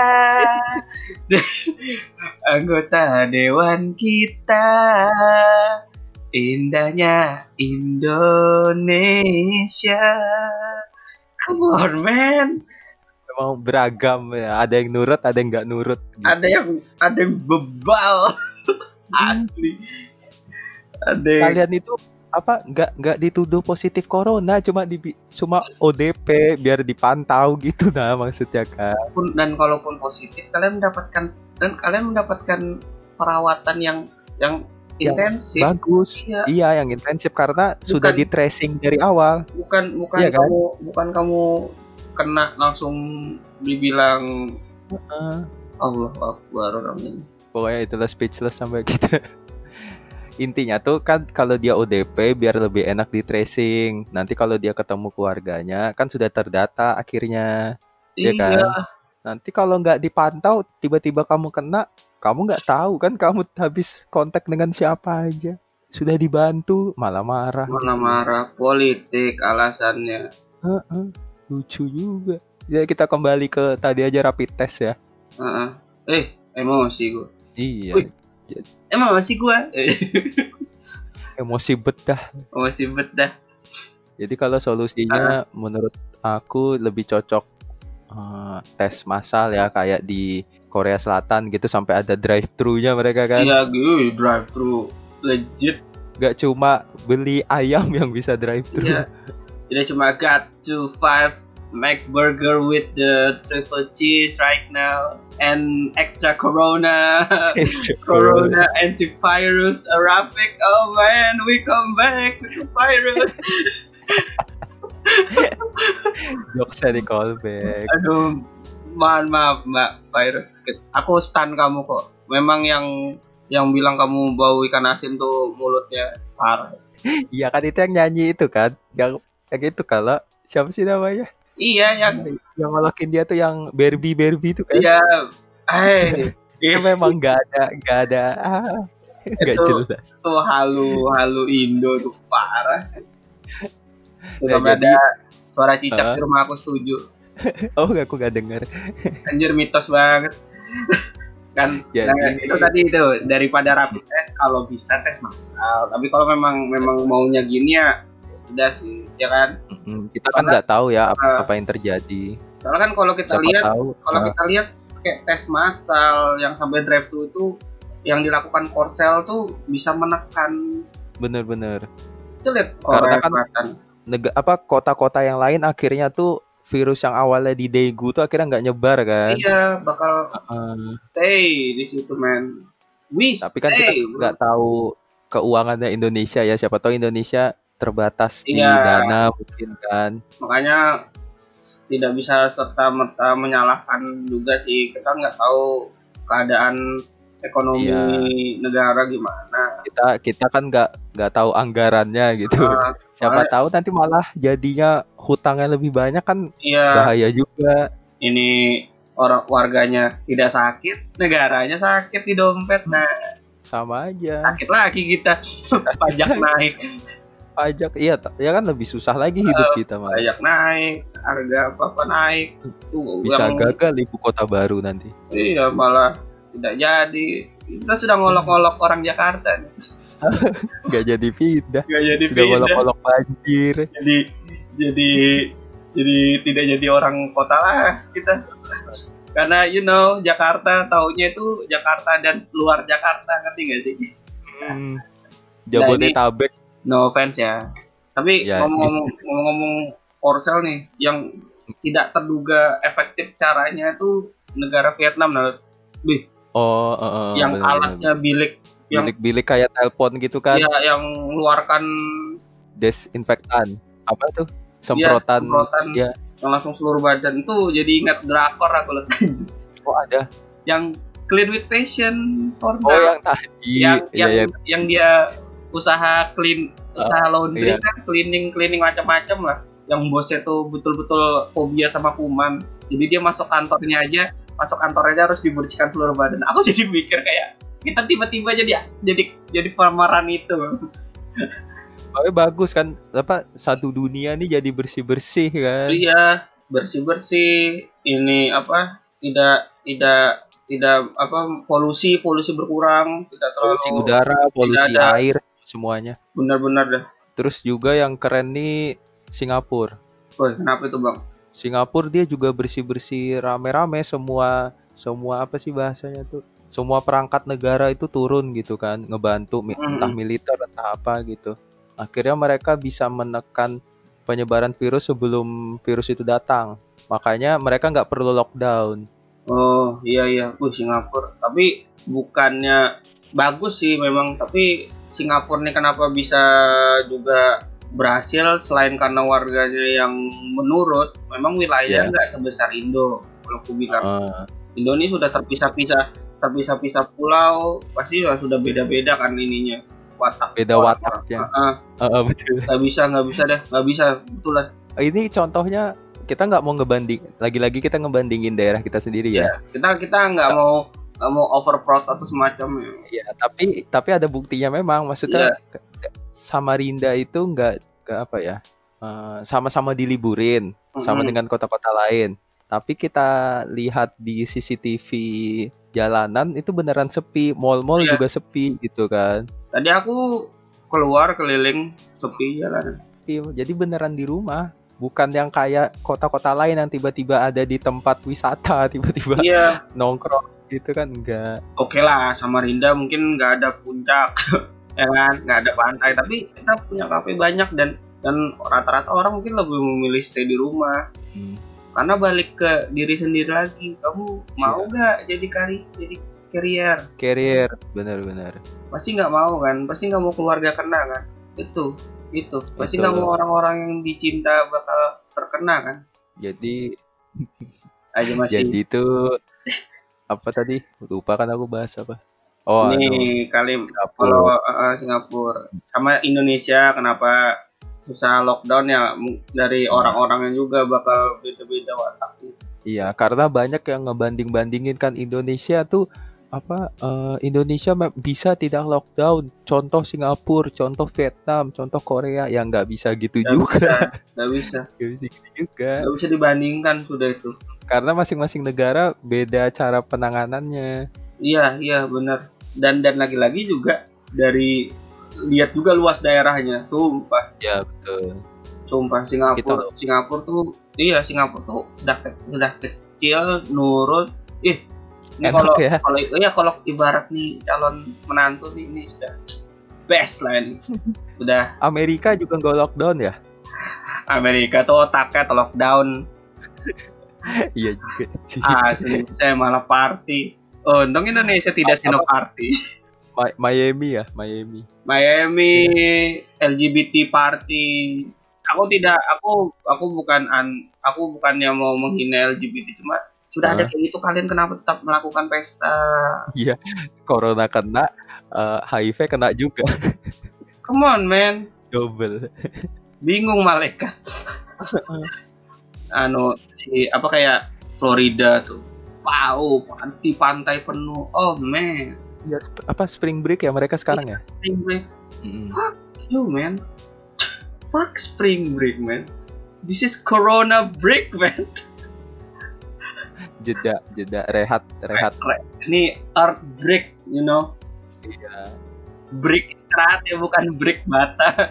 anggota dewan kita indahnya Indonesia come on man Memang beragam ya. Ada yang nurut, ada yang nggak nurut. gitu. ada yang ada yang bebal asli ada yang Kalian itu apa nggak nggak dituduh positif corona cuma di cuma ODP biar dipantau gitu nah maksudnya kan dan kalaupun positif kalian mendapatkan dan kalian mendapatkan perawatan yang Yang intensif. bagus. Iya. Iya yang intensif karena sudah Bukan- di tracing dari awal. Bukan bukan Iya kan? kamu bukan kamu kena langsung dibilang Heeh. Allah Akbar amin. Pokoknya itulah speechless sampai kita. Intinya tuh kan kalau dia ODP biar lebih enak di tracing. Nanti kalau dia ketemu keluarganya kan sudah terdata akhirnya. Iya iya. kan? nanti kalau nggak dipantau tiba-tiba kamu kena kamu nggak tahu kan kamu habis kontak dengan siapa aja? Sudah dibantu malah marah mana marah. Politik alasannya. Heeh, lucu juga. Ya kita kembali ke tadi aja rapid test ya. Heeh. eh emosi gua. Iya. Wih. emosi gua. Emosi betah. Emosi bedah jadi kalau solusinya menurut aku lebih cocok eh, tes massal ya kayak di Korea Selatan gitu sampai ada drive thru nya mereka kan. Iya gue drive thru legit. Nggak cuma beli ayam yang bisa drive thru. Iya. Tidak cuma got to five Mac burger with the triple cheese right now and extra corona. Corona antivirus arabic. Oh man we come back with the virus. Jokesnya di callback. aduh maaf maaf mbak virus aku stun kamu kok memang yang yang bilang kamu bau ikan asin tuh mulutnya parah Iya kan itu yang nyanyi itu kan, yang yang itu kalau siapa sih namanya? iya yang Yang ngolokin dia tuh yang Barbie Barbie itu kan. iya eh Itu memang nggak ada nggak ada ah, nggak Itu- jelas. tuh halu halu Indo tuh parah sih. Ya, jadi- ada suara cicak Heeh. di rumah aku setuju. Oh aku nggak dengar. Anjir mitos banget. kan Jadi- nah, itu tadi itu daripada rapid test kalau bisa tes massal. Tapi kalau memang memang maunya gini ya sudah sih, ya kan? Kita kan nggak tahu ya apa, apa yang terjadi. Soalnya kan kalau kita Siapa lihat tahu. kalau ah, kita lihat kayak tes massal yang sampai drive thru itu yang dilakukan Korsel tuh bisa menekan bener-bener. itu lihat Karena kan- Selatan. Apa kota-kota yang lain akhirnya tuh virus yang awalnya di Daegu tuh akhirnya nggak nyebar kan. Iya, bakal Ah, stay di situ man. We tapi kan kita stay. nggak tahu keuangannya Indonesia ya. Siapa tahu Indonesia terbatas di Iya. dana mungkin kan. Makanya tidak bisa serta merta menyalahkan juga sih. Kita nggak tahu keadaan ekonomi Iya. negara gimana. Kita kita kan nggak nggak tahu anggarannya gitu. Ah, Siapa tahu nanti malah jadinya hutangnya lebih banyak kan Iya, bahaya juga. ini orang warganya tidak sakit, negaranya sakit di dompet. Nah, Sama aja. sakit lagi kita. Pajak naik, Pajak iya ya kan lebih susah lagi hidup kita malah. pajak naik, harga apa-apa naik. Tuh, Bisa yang- gagal ibu kota baru nanti. Iya, malah tidak jadi. Kita sudah ngolok-ngolok orang Jakarta. nih. Nggak jadi pindah. Jadi Sudah pindah. kolok-kolok banjir. jadi jadi jadi tidak jadi orang kota lah kita karena you know Jakarta taunya itu Jakarta dan luar Jakarta ngerti gak sih Hmm. Jabodetabek no offense ya tapi Ya, ngomong-ngomong ngomong-ngomong Korsel nih yang tidak terduga efektif caranya itu negara Vietnam nah Wih, oh eh, yang bener-bener. alatnya bilik yang bilik-bilik kayak telepon gitu kan? Ya yang mengeluarkan desinfektan. Apa tuh? Semprotan. semprotan. ya yang langsung seluruh badan. Tuh jadi ingat drakor aku lihat oh ada? Yang clean with passion or oh yang tadi. Yang Iya, yang, iya. yang dia usaha clean usaha laundry iya. kan cleaning cleaning macam-macam lah. Yang bosnya tuh betul-betul fobia sama kuman. Jadi dia masuk kantornya aja masuk kantornya aja harus dibersihkan seluruh badan. Aku jadi mikir kayak kita tiba-tiba jadi jadi jadi pemeran itu. Tapi bagus kan apa satu dunia nih jadi bersih bersih kan? Iya bersih bersih ini apa tidak tidak tidak apa polusi polusi berkurang tidak terlalu polusi udara polusi ada. air semuanya. Benar-benar dah. Terus juga yang keren nih Singapura. Woi, kenapa itu bang Singapura dia juga bersih bersih rame-rame semua semua apa sih bahasanya tuh? Semua perangkat negara itu turun gitu kan ngebantu entah militer entah apa gitu. Akhirnya mereka bisa menekan penyebaran virus sebelum virus itu datang. Makanya mereka nggak perlu lockdown. Oh iya iya, Wih, Singapura. Tapi bukannya bagus sih memang, tapi Singapura nih kenapa bisa juga berhasil selain karena warganya yang menurut, memang wilayahnya Iya. nggak sebesar Indo. Kalau aku bilang, Eh, Indo ini sudah terpisah-pisah, terpisah-pisah pulau, pasti ya sudah beda-beda kan ininya. Watak. beda orang- wataknya Ah, Eh, eh, betul nggak bisa, nggak bisa deh, nggak bisa, betul lah. ini contohnya kita nggak mau ngebanding lagi-lagi kita ngebandingin daerah kita sendiri ya Kita kita nggak mau nggak mau overproud atau semacamnya. Iya, tapi tapi ada buktinya memang maksudnya ke- Samarinda itu nggak nggak apa ya eh, sama-sama diliburin sama Mm-mm. dengan kota-kota lain. Tapi kita lihat di CCTV jalanan itu beneran sepi, mall-mall Iya. juga sepi gitu kan. Tadi aku keluar keliling sepi jalanan. Iya, jadi beneran di rumah, bukan yang kayak kota-kota lain yang tiba-tiba ada di tempat wisata, tiba-tiba Iya, nongkrong gitu kan enggak. oke lah Samarinda mungkin nggak ada puncak. ya kan nggak ada pantai tapi kita punya kafe banyak dan dan rata-rata orang mungkin lebih memilih stay di rumah Hmm. karena balik ke diri sendiri lagi kamu mau Iya. nggak jadi kari jadi carrier Carrier, benar-benar. pasti nggak mau kan pasti nggak mau keluarga kena kan itu itu pasti nggak mau orang-orang yang dicinta bakal terkena kan Jadi aja masih jadi itu apa tadi? Lupa kan aku bahas apa? Oh, ini kali Singapura. kalau uh, Singapura sama Indonesia kenapa susah lockdown ya dari orang-orangnya juga bakal beda-beda wataknya Iya, karena banyak yang ngebanding-bandingin kan Indonesia tuh apa eh, Indonesia bisa tidak lockdown. Contoh Singapura, contoh Vietnam, contoh Korea yang nggak bisa gitu Nggak juga. nggak bisa Nggak bisa gitu juga. nggak bisa dibandingkan sudah itu Karena masing-masing negara beda cara penanganannya. iya iya benar dan dan lagi-lagi juga dari lihat juga luas daerahnya sumpah Ya betul. sumpah Singapura Singapura tuh iya Singapura tuh udah udah kecil nurut ih ini kalau ya. kalau iya kalau ibarat nih calon menantu nih ini sudah best lah ini sudah Amerika juga nggak lockdown ya? Amerika tuh otaknya tuh lockdown iya juga sih. asli saya malah party oh, untung Indonesia tidak sino party Miami ya, Miami. Miami LGBT party aku tidak aku aku bukan an aku bukannya mau menghina LGBT cuma sudah ada kayak gitu kalian kenapa tetap melakukan pesta? Corona kena, eh, HIV kena juga. come on man. Double. bingung malaikat. Anu si apa kayak Florida tuh. Wow panti pantai penuh. Oh man. Ya, sp- apa spring break ya mereka sekarang ya? spring break. Mm-mm. fuck you man. Fuck spring break man. This is corona break man Jeda, jeda, rehat, rehat. ini earth break you know Iya, break istirahat ya bukan break bata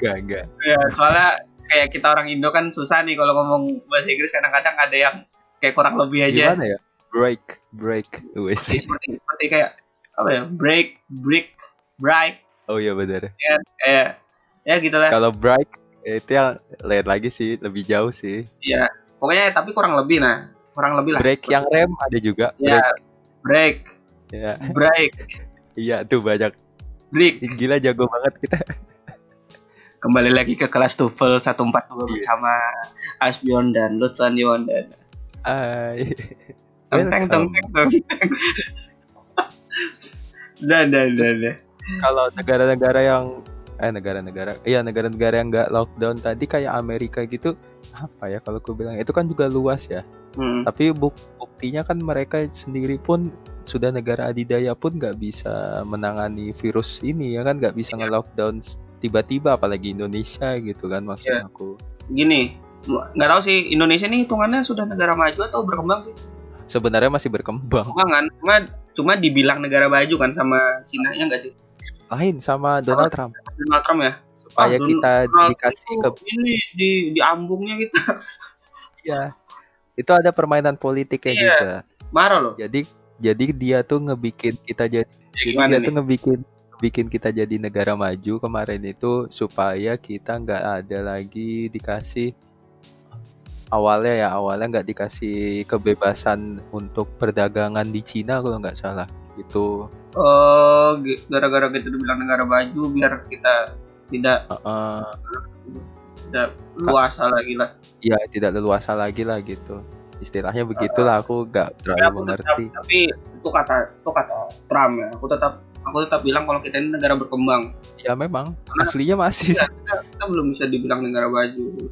enggak, enggak. ya soalnya kayak kita orang Indo kan susah nih kalau ngomong bahasa Inggris kadang-kadang ada yang kayak kurang lebih aja Gimana ya? Break, break. Wes. Seperti, seperti, kayak apa ya break break break Oh iya benar. kayak ya gitu lah Kalau break itu yang lain lagi sih, lebih jauh sih. ya pokoknya tapi kurang lebih nah kurang lebih lah Break yang rem ada juga. ya Break. break Ya, break iya tuh banyak. break Gila jago banget kita. kembali lagi ke kelas TOEFL 142 Iya. bersama Asbion dan Lutfan Yuwanda Hai. teng teng teng teng teng dan dan dan dan. Kalau negara-negara yang eh negara-negara iya negara-negara yang nggak lockdown tadi kayak Amerika gitu apa ya kalau aku bilang itu kan juga luas ya Hmm. tapi buk- buktinya kan mereka sendiri pun sudah negara adidaya pun nggak bisa menangani virus ini ya kan nggak bisa Iya. nge-lockdown tiba-tiba apalagi Indonesia gitu kan maksud Iya. aku gini nggak tahu sih Indonesia ini hitungannya sudah negara maju atau berkembang sih sebenarnya masih berkembang Berkembang kan cuma cuma dibilang negara maju kan sama Cina ya nggak sih lain sama Donald Trump. Donald Trump ya? Supaya Don- kita Donald dikasih ke ini di di ambungnya kita. Ya itu ada permainan politiknya Iya. juga. Marah loh. Jadi jadi dia tuh ngebikin kita jadi ya, Jadi dia nih? tuh ngebikin bikin kita jadi negara maju kemarin itu supaya kita nggak ada lagi dikasih awalnya ya awalnya nggak dikasih kebebasan untuk perdagangan di Cina kalau nggak salah. Itu oh gi- gara-gara kita dibilang negara maju biar kita tidak eh, tidak luasa lagi lah. Ya tidak leluasa lagi lah gitu. Istilahnya begitulah aku nggak tapi terlalu aku tetap mengerti. tapi itu kata itu kata Trump ya. Aku tetap aku tetap bilang kalau kita ini negara berkembang. Ya memang. Aslinya masih. Iya, kita, kita belum bisa dibilang negara maju.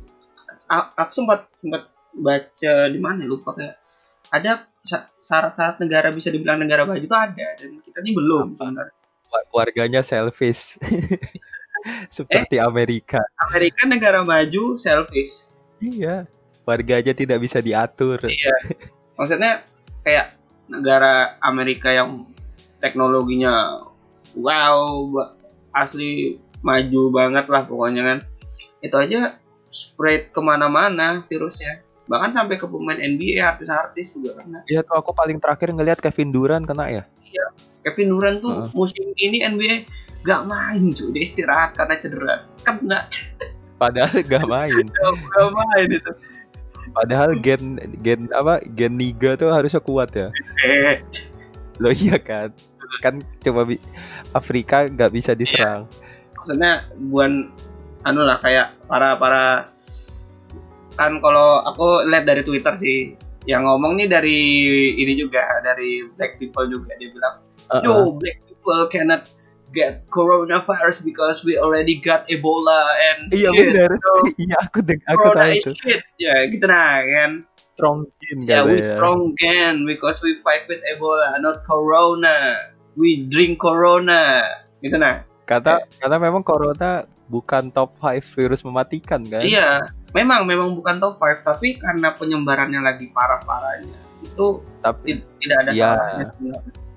A- aku sempat sempat baca di mana lupa kayak. Ada syarat-syarat negara bisa dibilang negara maju itu ada dan kita ini belum sebenarnya. Wa- warganya selfish. Seperti Amerika. Amerika negara maju selfish. Iya. Warganya tidak bisa diatur. Maksudnya kayak negara Amerika yang teknologinya wow asli maju banget lah pokoknya kan. Itu aja spread ke mana-mana virusnya bahkan sampai ke pemain NBA artis-artis juga kena Iya tuh aku paling terakhir ngelihat Kevin Durant kena ya. Kevin Durant tuh Heeh. musim ini NBA gak main cuy dia istirahat karena cedera kena Padahal gak main. gak main itu Padahal gen gen apa gen Niga tuh harusnya kuat ya. Loh iya kan. Kan coba Afrika nggak bisa diserang. maksudnya buan anu lah kayak para para kan kalau aku lihat dari Twitter sih yang ngomong nih dari ini juga dari Black People juga dia bilang Heeh. yo Black People cannot get coronavirus because we already got Ebola and Iya shit. benar. So, Iya aku deng aku tahu itu. shit ya gitu nah kan Strong gin ya we katanya. strong again because we fight with Ebola not Corona we drink Corona gitu nah Kata karena memang corona bukan top 5 virus mematikan kan? Iya, memang memang bukan top 5 tapi karena penyebarannya lagi parah-parahnya itu Tapi ti- tidak ada Iya. salahnya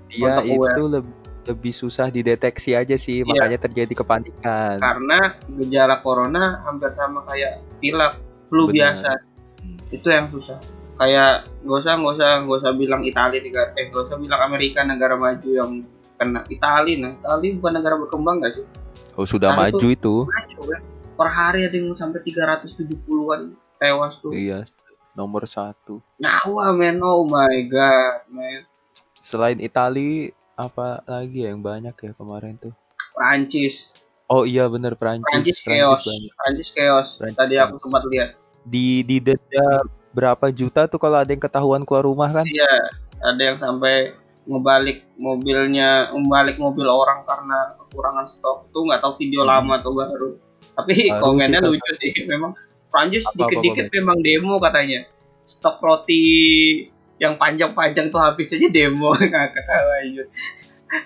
dia Untuk aware. itu lebih lebih susah dideteksi aja sih, Iya. makanya terjadi kepanikan. Karena gejala corona hampir sama kayak pilek, flu Benar. biasa. Itu yang susah. Kayak gak usah gak usah gak usah bilang Italia negara eh gak usah bilang Amerika negara maju yang kena Italia nah Italia bukan negara berkembang gak sih Oh sudah Nah, maju itu. maju kan per hari ada yang sampai 370-an tewas tuh Iya, nomor satu. nyawa men oh my god man Selain Itali, apa lagi ya yang banyak ya kemarin tuh? Prancis Oh iya bener Prancis. Prancis chaos. Prancis chaos Prancis tadi chaos. aku sempat lihat Di di denda berapa juta tuh kalau ada yang ketahuan keluar rumah kan? iya ada yang sampai ngebalik mobilnya ngebalik mobil orang karena kekurangan stok tuh nggak tahu video Hmm. lama atau baru tapi Baru komennya sih, lucu sih memang Prancis dikit-dikit memang demo katanya stok roti yang panjang-panjang tuh habis aja demo nggak ketawa aja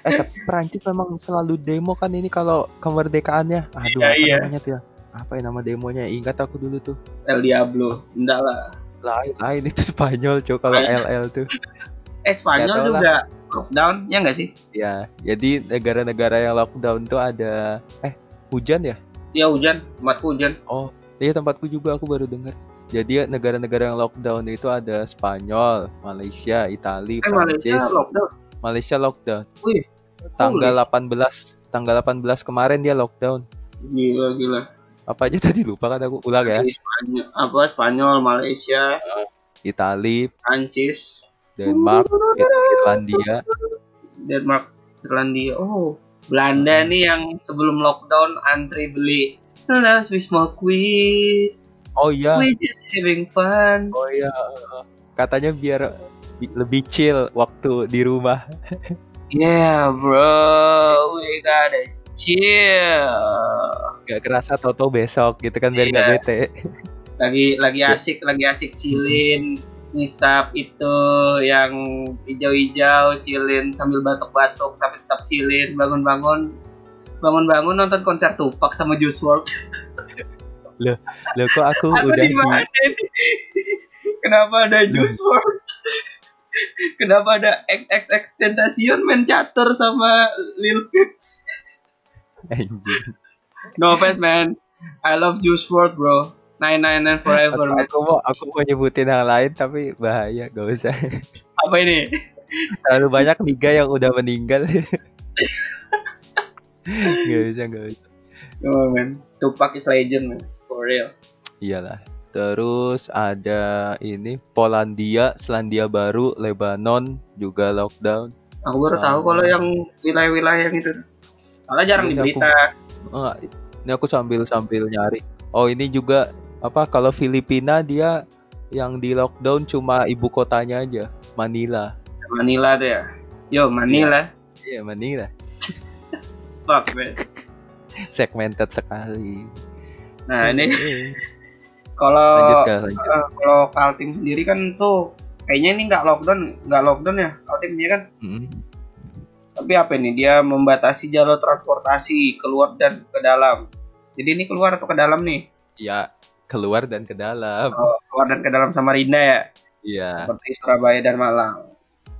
Eh tapi Prancis memang selalu demo kan ini kalau kemerdekaannya. Aduh Iya, apa iya. namanya tuh ya? Apa ya nama demonya? Ingat aku dulu tuh. El Diablo enggak lah Lain lain itu Spanyol cow kalau. LL tuh. eh Spanyol juga lockdown ya nggak sih Ya, jadi negara-negara yang lockdown tuh ada eh hujan ya? Iya hujan tempatku hujan Oh, iya tempatku juga aku baru dengar. Jadi negara-negara yang lockdown itu ada Spanyol, Malaysia, Italia, eh Malaysia Prancis. lockdown Malaysia lockdown. Wih, Tanggal 18, tanggal 18 kemarin dia lockdown. gila gila Apa aja tadi lupa kan aku ulang ya. Di Spanyol, apa Spanyol, Malaysia, Italia, Prancis, Denmark, Ir- Irlandia. Denmark, Irlandia. Oh, Belanda Hmm. nih yang sebelum lockdown antri beli. Nah, we smoke weed, Oh iya, we just having fun. oh iya. Katanya biar bi- lebih chill waktu di rumah. Yeah, bro, we gotta chill. Gak kerasa tau-tau besok gitu kan biar nggak Iya. bete. Lagi lagi Ya. asik, lagi asik chillin, ngisap itu yang hijau-hijau, chillin sambil batuk-batuk tapi tetap chillin, bangun-bangun bangun-bangun nonton konser Tupac sama Juice WRLD. Loh kok aku, Aku udah di? Kenapa ada Juice WRLD? Kenapa ada XXX Tentacion main catur sama Lil Peep? anjing. No offense man, I love Juice WRLD bro. Nine nine nine forever man. Aku mau aku mau nyebutin yang lain tapi bahaya gak usah. Apa ini? Terlalu banyak liga yang udah meninggal. gak usah gak usah. Oh man, Tupac is legend man, for real. Iyalah. Terus ada ini Polandia, Selandia Baru, Lebanon juga lockdown. Aku baru Sama. tahu kalau yang wilayah-wilayah yang itu. Malah jarang Ini di aku-. Ah, ini aku sambil sambil nyari. Oh ini juga apa kalau Filipina dia yang di lockdown cuma ibu kotanya aja, Manila. Manila tuh ya. Yo Manila, Iya Manila. fuck man. Segmented sekali. Nah ini kalau eh, kalau Kaltim sendiri kan tuh kayaknya ini nggak lockdown, nggak lockdown ya Kaltimnya kan. Mm. Tapi apa ini? Dia membatasi jalur transportasi keluar dan ke dalam. Jadi ini keluar atau ke dalam nih? Ya keluar dan ke dalam. Oh, keluar dan ke dalam Samarinda ya, Iya. seperti Surabaya dan Malang.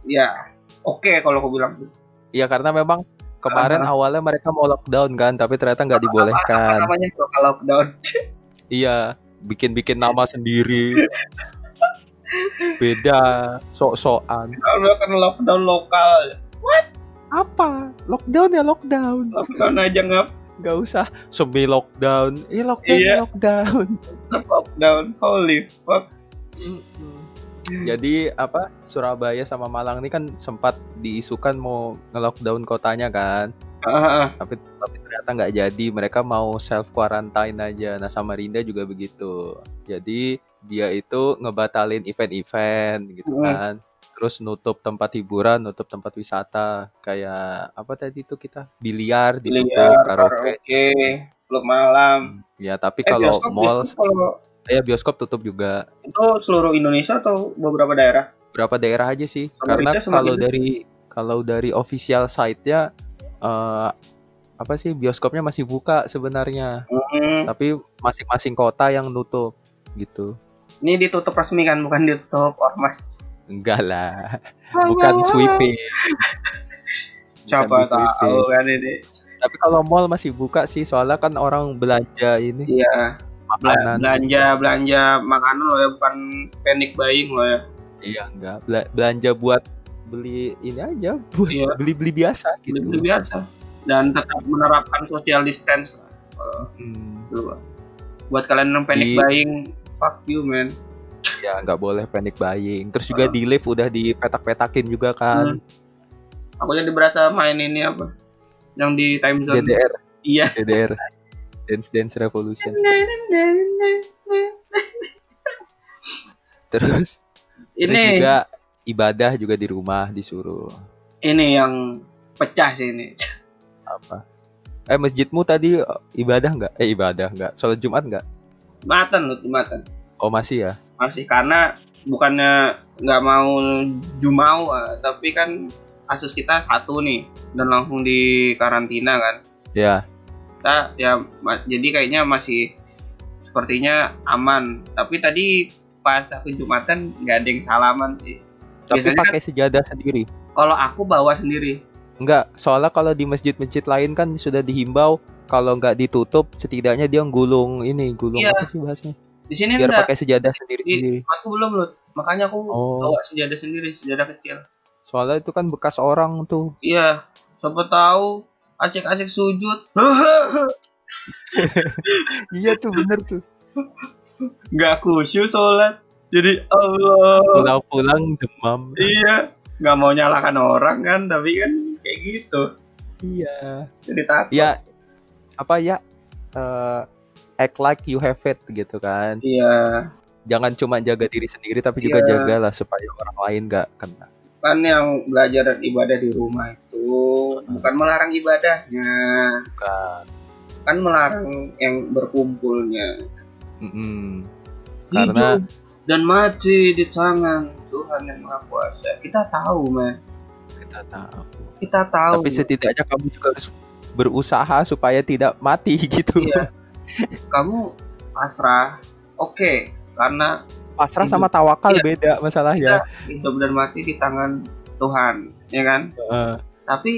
Ya, oke kalau aku bilang. Iya karena memang kemarin awalnya mereka mau lockdown kan, tapi ternyata nggak Apa dibolehkan. namanya lokal lockdown? Iya, bikin-bikin nama sendiri. Beda, sok-sokan. Kalau kan lockdown lokal. What? apa lockdown ya lockdown lockdown aja nggak nggak usah semi lockdown. Eh lockdown Iya. ya lockdown. Lockdown holy fuck. Jadi apa Surabaya sama Malang ini kan sempat diisukan mau nge-lockdown kotanya kan? Ah. tapi tapi ternyata nggak jadi. Mereka mau self quarantine aja. Nah Samarinda juga begitu. Jadi dia itu ngebatalin event-event gitu kan terus nutup tempat hiburan nutup tempat wisata kayak apa tadi itu kita? Biliar ditutup Biliar, karaoke. karaoke klub malam. Ya tapi eh kalau bioskop, mall bioskop kalau ya bioskop tutup juga. Itu seluruh Indonesia atau beberapa daerah? Berapa daerah aja sih karena kalau dari kalau dari official site-nya eh, apa sih bioskopnya masih buka sebenarnya. Hmm, tapi masing-masing kota yang nutup gitu. Ini ditutup resmi kan bukan ditutup ormas enggak lah. Bukan sweeping. Siapa sweeping. tahu kan ini? Tapi kalau mall masih buka sih soalnya kan orang belanja ini. Iya. Makanan. Belanja belanja makanan loh ya bukan panic buying loh ya. Iya enggak. Bela- belanja buat beli ini aja buat Iya. beli-beli biasa gitu. Beli biasa. Dan tetap menerapkan social distance lah. Hmm, buat kalian yang panic Di- buying fuck you man ya nggak boleh panic buying. Terus juga Ah. di lift udah dipetak-petakin juga kan. Aku jadi berasa main ini apa? Yang di time zone. DDR iya. DDR Dance Dance Revolution. Terus ini. terus juga ibadah juga di rumah disuruh. Ini yang pecah sih ini. Apa? Eh masjidmu tadi eh, ibadah nggak? Eh ibadah nggak? Sholat jumat nggak? Maten loh maten oh masih ya? Masih karena bukannya nggak mau jumau ah, tapi kan kasus kita satu nih dan langsung di karantina kan. Ya. Kita ya jadi kayaknya masih sepertinya aman. Tapi tadi pas aku jumatan nggak ada yang salaman sih. Tapi Biasanya kan- pakai sejadah sendiri? Kalau aku bawa sendiri. Enggak, soalnya kalau di masjid-masjid lain kan sudah dihimbau kalau nggak ditutup setidaknya dia gulung ini gulung Iya. apa sih bahasanya di sini biar enggak. pakai sejadah sendiri Di- sendiri. aku belum loh makanya aku Oh. bawa sejadah sendiri sejadah kecil. Soalnya itu kan bekas orang tuh. Iya. Siapa tahu acek-acek sujud. Iya tuh bener tuh. Nggak khusyuk sholat. Jadi Allah. Pulang-pulang demam. Iya. Nggak mau nyalakan orang kan tapi kan kayak gitu. Iya. Jadi takut. Ya. Apa ya? Eh, act like you have it gitu kan. Iya. Jangan cuma jaga diri sendiri tapi juga Iya. jagalah supaya orang lain nggak kena. Kan yang belajar dan ibadah di rumah itu bukan melarang ibadahnya. Bukan. kan melarang yang berkumpulnya. Mm-mm. Karena- hidup dan mati di tangan Tuhan yang Maha Kuasa. Kita tahu man kita tahu. Kita tahu. Tapi setidaknya kamu juga harus berusaha supaya tidak mati gitu. Iya. Kamu pasrah oke karena pasrah Hidup. sama tawakal Iya. beda masalahnya hidup dan mati di tangan Tuhan ya kan Heeh. tapi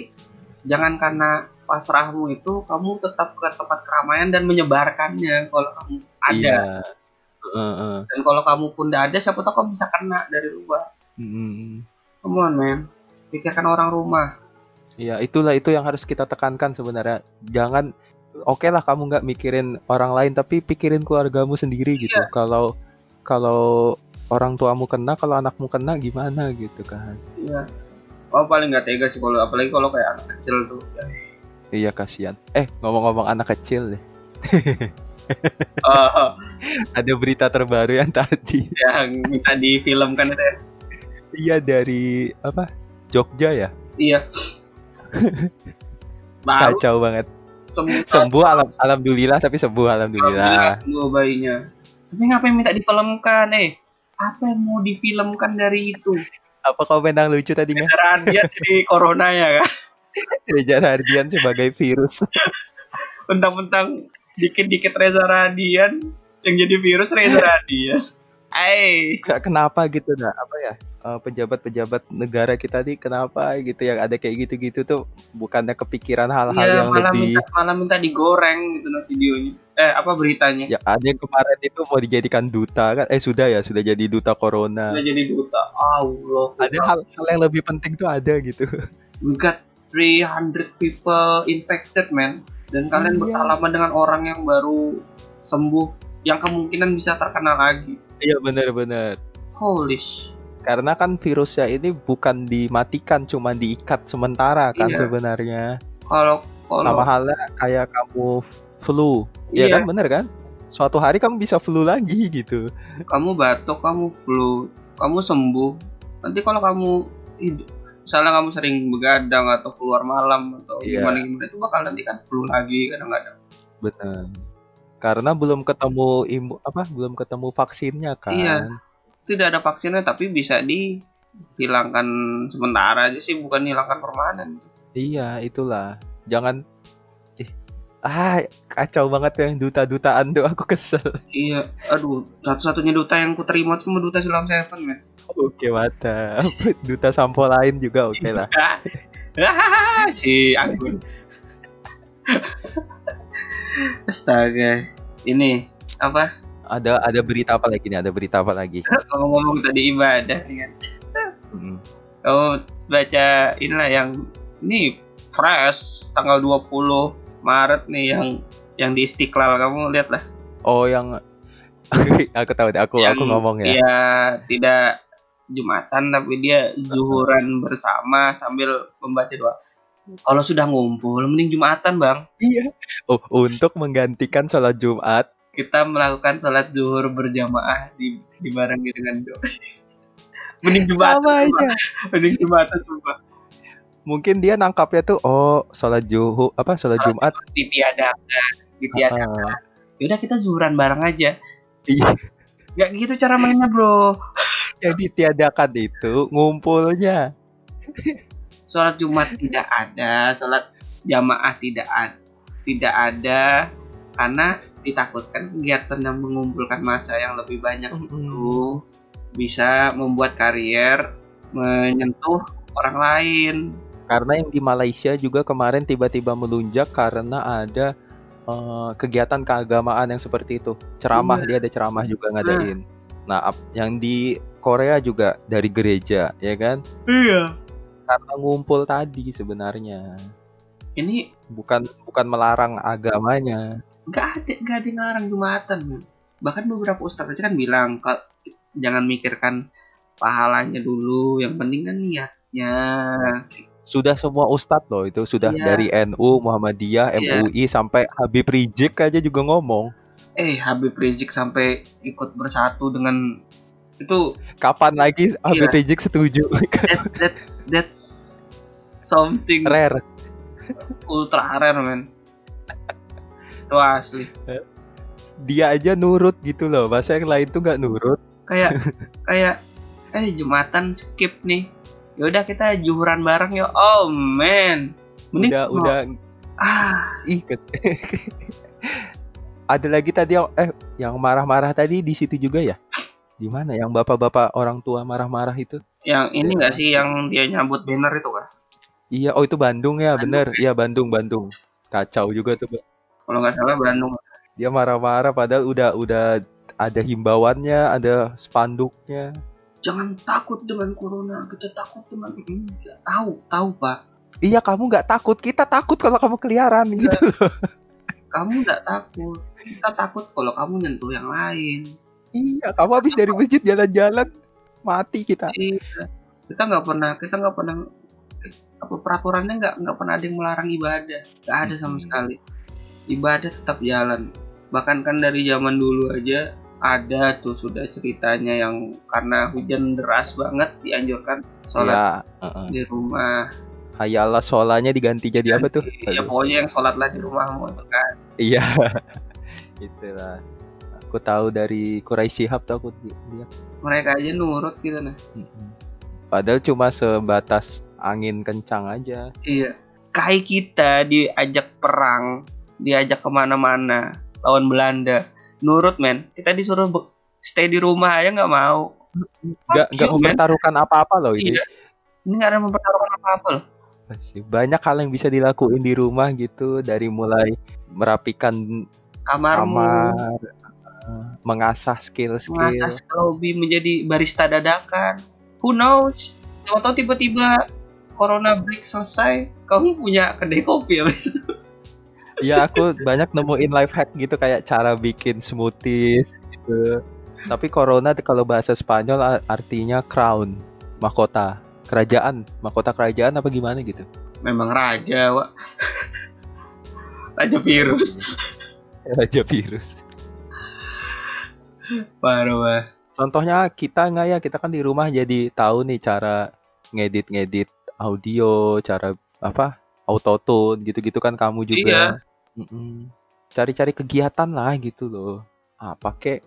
jangan karena pasrahmu itu kamu tetap ke tempat keramaian dan menyebarkannya kalau kamu ada iya Heeh. dan kalau kamu pun tidak ada siapa tahu kamu bisa kena dari luar Mm-mm. come on man pikirkan orang rumah Iya, itulah itu yang harus kita tekankan sebenarnya. Jangan oke lah kamu nggak mikirin orang lain, tapi pikirin keluargamu sendiri gitu. Kalau kalau orang tuamu kena, kalau anakmu kena gimana gitu kan? iya oh paling nggak tega sih kalau apalagi kalau kayak anak kecil tuh Iya kasihan. Eh ngomong-ngomong anak kecil deh, oh, ada berita terbaru yang tadi. yang minta difilmkan itu ya Iya dari apa? Jogja ya? iya baru Kacau banget. Sembuh Sembuh alam- alhamdulillah tapi sembuh Alhamdulillah alhamdulillah. sembuh bayinya tapi ngapain minta difilmkan eh apa yang mau difilmkan dari itu Apa komen yang lucu tadinya? Radian jadi corona ya kan Reza Hardian sebagai virus. mentang-mentang dikit-dikit Reza Radian yang jadi virus Reza Radian Hai Gak kenapa gitu dah apa ya? Eh, pejabat-pejabat negara kita nih kenapa gitu? Yang ada kayak gitu-gitu tuh bukannya kepikiran hal-hal Iya, yang malah lebih minta malah minta digoreng gitu nah videonya. Eh apa beritanya? Ya ada yang kemarin itu mau dijadikan duta kan? Eh sudah ya sudah jadi duta corona. Udah jadi duta. Allah. Ada hal-hal yang lebih penting tuh ada gitu. Enggak 300 people infected man. Dan kalian Iya. bersalaman dengan orang yang baru sembuh yang kemungkinan bisa terkena lagi Iya benar-benar. holy Karena kan virusnya ini bukan dimatikan, cuma diikat sementara kan Iya. sebenarnya. kalau kalau Sama halnya kayak kamu flu, Iya. ya kan bener kan? Suatu hari kamu bisa flu lagi gitu. kamu batuk kamu flu kamu sembuh nanti kalau kamu hidup misalnya kamu sering begadang atau keluar malam atau Iya. gimana gimana itu bakal nanti kan flu lagi kadang-kadang Benar. Karena belum ketemu imu apa? Belum ketemu vaksinnya kan. Iya. tidak ada vaksinnya tapi bisa dihilangkan sementara aja sih bukan hilangkan permanen Iya, itulah. Jangan ih, ah kacau banget ya duta-dutaan tuh aku kesel. iya aduh satu-satunya duta yang ku terima cuma duta Silam Seven men Oke, mantap. Duta sampo lain juga oke lah. Ah, si Anggun astaga ini apa Ada ada berita apa lagi nih? Ada berita apa lagi? kalau ngomong tadi ibadah kan Mm. kamu baca inilah yang ini fresh tanggal 20 Maret nih yang yang di Istiqlal kamu lihat lah Oh, yang aku tahu deh, aku yang aku ngomong ya. dia tidak jumatan tapi dia zuhuran bersama sambil membaca doa kalau sudah ngumpul mending jumatan bang Iya. Oh, untuk menggantikan sholat Jumat. kita melakukan sholat zuhur berjamaah di dibarengi dengan doa mending jumatan Sama aja. mending jumatan sumpah Mungkin dia nangkapnya tuh oh, sholat juhu apa sholat Jumat. ditiadakan ditiadakan Ah, yaudah kita zuhuran bareng aja iya. Gak gitu cara mainnya bro Yang ditiadakan itu ngumpulnya. Sholat Jumat tidak ada Sholat jamaah tidak ada Tidak ada Karena ditakutkan kegiatan yang mengumpulkan masa yang lebih banyak Mm-mm. itu Bisa membuat karier Menyentuh orang lain Karena yang di Malaysia juga kemarin tiba-tiba melunjak karena ada eh, kegiatan keagamaan yang seperti itu. Ceramah Iya. dia ada ceramah juga ngadain. Nah, ap- yang di Korea juga dari gereja, ya kan? Iya Karena ngumpul tadi sebenarnya. Ini Bukan bukan melarang agamanya. gak ada Gak ada yang ngelarang Jumatan. Bahkan beberapa ustadz aja kan bilang "Kal- Jangan mikirkan pahalanya dulu Yang penting kan niatnya Sudah semua ustadz loh itu, sudah Iya. dari NU, Muhammadiyah, Iya. MUI sampai Habib Rizik aja juga ngomong. Eh Habib Rizik sampai ikut bersatu dengan Itu Kapan lagi Habib Iya. Rizik setuju? that, that's that's something Rare. ultra rare man itu asli Dia aja nurut gitu loh. Masa yang lain tuh nggak nurut? kayak kayak eh jumatan skip nih yaudah kita juhuran bareng ya oh man mending udah cuma- udah ah ih ada lagi tadi eh yang marah-marah tadi di situ juga ya di mana? Yang bapak-bapak orang tua marah-marah itu? Yang ini enggak sih? Yang dia nyambut banner itu kah? Iya oh itu Bandung ya Bandung. bener. Iya Bandung Bandung. Kacau juga tuh kalau nggak salah Bandung. Dia marah-marah padahal udah udah ada himbauannya ada spanduknya. Jangan takut dengan corona kita takut dengan Ya, tahu tahu pak. Iya kamu nggak takut. Kita takut kalau kamu keliaran gitu. Loh kamu nggak takut. Kita takut kalau kamu nyentuh yang lain iya kamu habis dari masjid jalan-jalan mati kita Iya. Kita nggak pernah, kita nggak pernah apa peraturannya nggak nggak pernah ada yang melarang ibadah, nggak ada sama Hmm. sekali. Ibadah tetap jalan. Bahkan kan dari zaman dulu aja ada tuh sudah ceritanya yang karena hujan deras banget dianjurkan sholat ya heeh. di rumah. Hayalah sholanya diganti jadi apa tuh? Ya pokoknya yang sholatlah di rumahmu tuh kan. Iya. Itulah. Aku tahu dari Quraisy Shihab tuh aku li- lihat. Mereka aja nurut gitu nah. Padahal cuma sebatas angin kencang aja. Iya. Kai kita diajak perang, diajak ke mana-mana lawan Belanda. Nurut men, kita disuruh stay di rumah aja nggak mau. Nggak man. mempertaruhkan apa-apa loh ini. Iya. Ini nggak ada mempertaruhkan apa-apa loh. Masih Banyak hal yang bisa dilakuin di rumah gitu dari mulai merapikan Kamarmu, kamar, mengasah skill-skill. mengasah hobi menjadi barista dadakan. Who knows? Tahu-tahu tiba-tiba corona break selesai, kamu punya kedai kopi ya? Iya aku banyak nemuin life hack gitu kayak cara bikin smoothies gitu. Tapi corona kalau bahasa Spanyol artinya crown, mahkota, kerajaan, mahkota kerajaan apa gimana gitu. Memang raja, Wak. raja virus. Raja virus. Parah, Wak. Contohnya kita nggak ya kita kan di rumah jadi tahu nih cara ngedit-ngedit audio, cara apa autotune gitu-gitu kan kamu juga. Mm-mm. Cari-cari kegiatan lah gitu loh. Apa kek?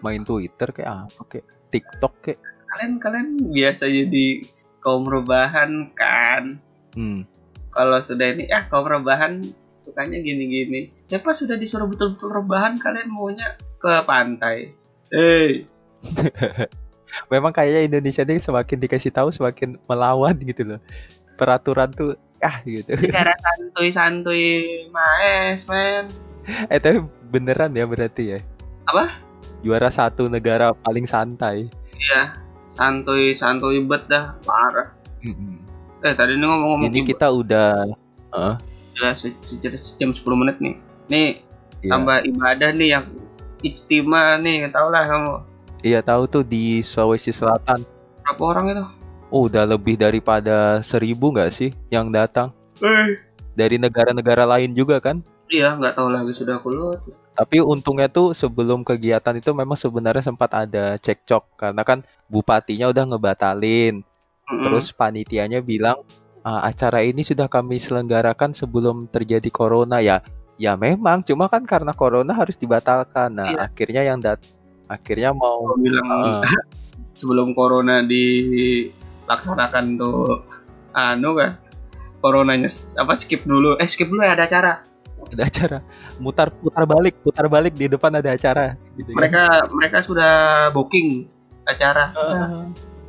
Main Twitter kayak apa kek? TikTok kek? Kalian kalian biasa jadi kaum rebahan kan? Hmm. Kalau sudah ini, ah kaum rebahan sukanya gini-gini. Ya pas sudah disuruh betul-betul rebahan, kalian maunya ke pantai. Eh, Memang kayaknya Indonesia ini semakin dikasih tahu semakin melawan gitu loh. Peraturan tuh ah gitu. negara santuy-santuy maes, men. eh tapi beneran ya berarti ya? Apa? Juara satu negara paling santai. Iya, santuy-santuy bet dah, parah. Mm-mm. Eh, tadi ini ngomong-ngomong Ini kita udah se- se- sejam 10 menit nih. Nih, ya, tambah ibadah nih yang ijtima nih, tau lah kamu. iya tahu tuh di Sulawesi Selatan. Berapa orang itu? Oh, udah lebih daripada seribu nggak sih yang datang Eh, dari negara-negara lain juga kan? iya, nggak tahu lagi sudah aku. Tapi untungnya tuh sebelum kegiatan itu memang sebenarnya sempat ada cekcok karena kan bupatinya udah ngebatalin. Mm-mm. Terus panitianya bilang "Ah, acara ini sudah kami selenggarakan sebelum terjadi corona ya. Ya memang, cuma kan karena corona harus dibatalkan. Nah, Iya. akhirnya yang dat akhirnya mau Aku bilang Ah. sebelum corona dilaksanakan tuh anu kan coronanya apa skip dulu. Eh skip dulu ya ada acara. Ada acara. Mutar putar balik, putar balik. Di depan ada acara gitu kan. mereka mereka sudah booking acara. Ah, Udah,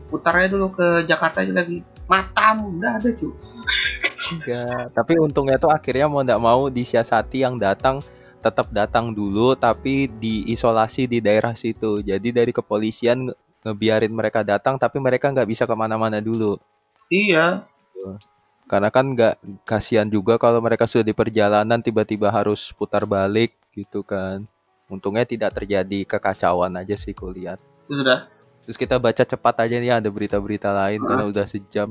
putarnya dulu ke Jakarta aja lagi. Matam. Udah ada cu enggak. Tapi untungnya tuh akhirnya mau nggak mau disiasati yang datang tetap datang dulu tapi diisolasi di daerah situ. Jadi dari kepolisian nge- ngebiarin mereka datang tapi mereka nggak bisa ke mana-mana dulu. iya Karena kan nggak kasihan juga kalau mereka sudah di perjalanan tiba-tiba harus putar balik gitu kan. Untungnya tidak terjadi kekacauan aja sih kulihat. sudah Terus kita baca cepat aja nih ada berita-berita lain karena udah sejam.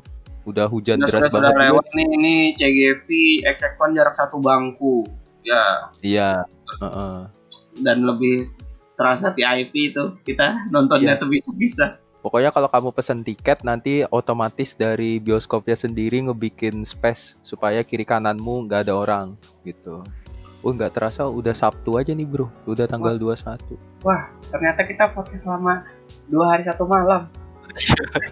Udah hujan sudah, deras banget juga. lewat nih ini CGV Exekon jarak satu bangku ya Iya. heeh. dan lebih terasa VIP itu kita nontonnya Iya. tuh bisa bisa Pokoknya kalau kamu pesen tiket nanti otomatis dari bioskopnya sendiri ngebikin space supaya kiri kananmu nggak ada orang gitu. Oh nggak terasa udah Sabtu aja nih bro, udah tanggal 21. ternyata kita podcast selama dua hari satu malam.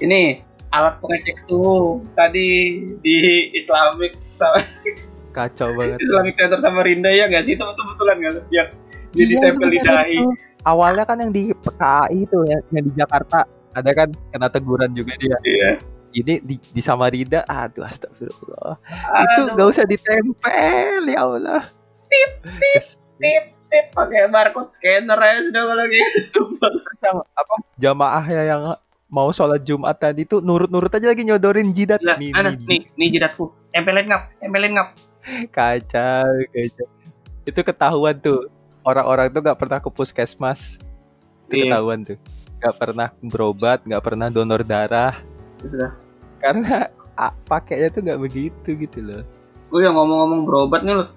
Ini alat pengecek suhu tadi di Islamic sama Kacau banget. Islamic Center sama Rinda ya nggak sih itu betul betulan nggak yang dia Iya, ditempel di dahi. Awalnya kan yang di PKI itu ya, yang di Jakarta ada kan kena teguran juga dia. Iya. Ini di, di Samarinda, aduh astagfirullah. Itu Aduh, nggak usah ditempel ya Allah. Tip, tip, tip tip pakai barcode scanner aja sudah kalau gitu. yang apa jamaahnya yang mau sholat Jumat tadi tuh nurut-nurut aja lagi nyodorin jidat Lah, nih, ada nih, nih nih jidatku. Tempelin ngap, tempelin ngap. kacau kacau itu ketahuan tuh orang-orang tuh nggak pernah ke puskesmas itu Iya. ketahuan tuh nggak pernah berobat nggak pernah donor darah Sudah. karena ah, pakainya tuh nggak begitu gitu loh Gue yang ngomong-ngomong berobat nih loh.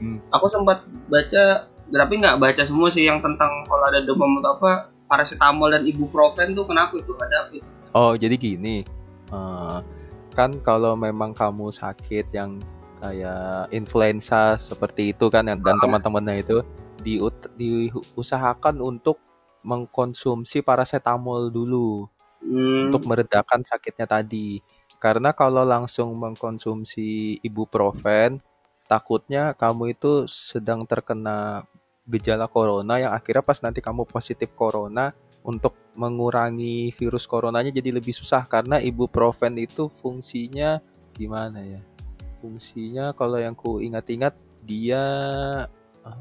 Hmm. Aku sempat baca, tapi nggak baca semua sih yang tentang kalau ada demam atau apa, paracetamol dan ibuprofen tuh kenapa itu ada apa itu? oh jadi gini eh, kan kalau memang kamu sakit yang kayak influenza seperti itu kan dan Ah. teman-temannya itu diut- diusahakan untuk mengkonsumsi paracetamol dulu Hmm, untuk meredakan sakitnya tadi. Karena kalau langsung mengkonsumsi ibuprofen, takutnya kamu itu sedang terkena gejala corona yang akhirnya pas nanti kamu positif corona untuk mengurangi virus coronanya jadi lebih susah karena ibuprofen itu fungsinya gimana ya? Fungsinya kalau yang ku ingat-ingat dia eh,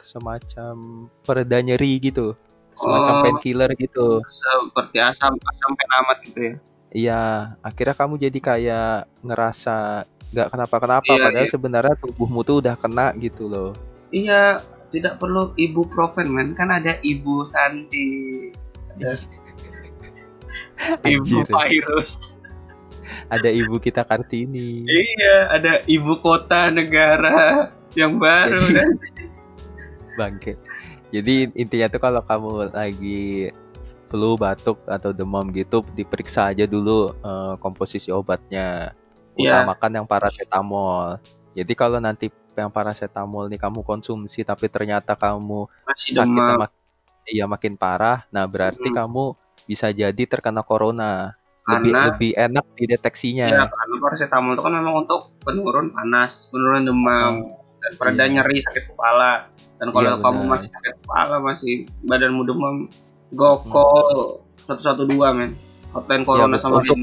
semacam pereda nyeri gitu. Semacam Oh. painkiller gitu. seperti asam asam penamat gitu ya. Iya, akhirnya kamu jadi kayak ngerasa nggak kenapa-kenapa, Iya, padahal iya. sebenarnya tubuhmu tuh udah kena gitu loh. Iya, tidak perlu ibuprofen men, kan ada Ibu Santi, ada Ibu Anjir, virus. ada ibu kita Kartini. Iya, ada ibu kota negara yang baru Jadi dan bangke. Jadi intinya tuh kalau kamu lagi flu, batuk atau demam gitu, diperiksa aja dulu eh, komposisi obatnya. Iya, Utamakan yang paracetamol. Jadi kalau nanti yang paracetamol nih kamu konsumsi tapi ternyata kamu masih sakitnya demam. mak iya makin parah, nah berarti Mm, kamu bisa jadi terkena corona. Lebih Karena lebih enak ya dideteksinya. karena paracetamol itu kan memang untuk penurun panas, penurun demam, Oh, dan pereda iya. nyeri sakit kepala. Dan Iya kalau kamu benar. masih sakit kepala, masih badanmu demam, Hmm. gokol 112 men. Hotline Iya Corona betul. sama Untuk.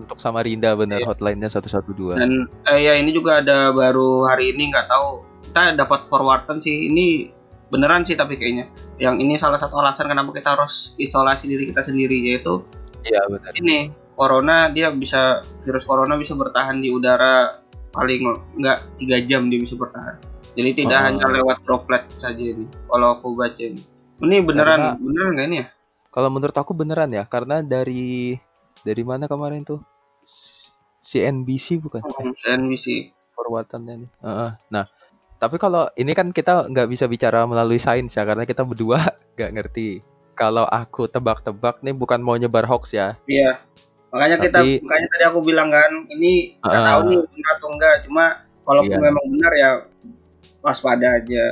Untuk Samarinda bener Iya. hotline-nya 112. Dan eh, ya ini juga ada baru hari ini nggak tahu kita dapat forwardan sih ini beneran sih tapi kayaknya yang ini salah satu alasan kenapa kita harus isolasi diri kita sendiri yaitu Iya benar. ini corona dia bisa virus corona bisa bertahan di udara paling nggak tiga jam dia bisa bertahan jadi tidak Oh. hanya lewat droplet saja ini kalau aku baca ini ini beneran Karena beneran nggak ini ya kalau menurut aku beneran ya, karena dari dari mana kemarin tuh? CNBC bukan? Hmm, CNBC forwardannya nih. Heeh. Nah, tapi kalau ini kan kita nggak bisa bicara melalui sains ya, karena kita berdua nggak ngerti. Kalau aku tebak-tebak nih bukan mau nyebar hoax ya, iya makanya kita tapi makanya tadi aku bilang kan ini nggak tahu Heeh. nih benar atau enggak cuma kalaupun Iya. memang benar ya waspada aja.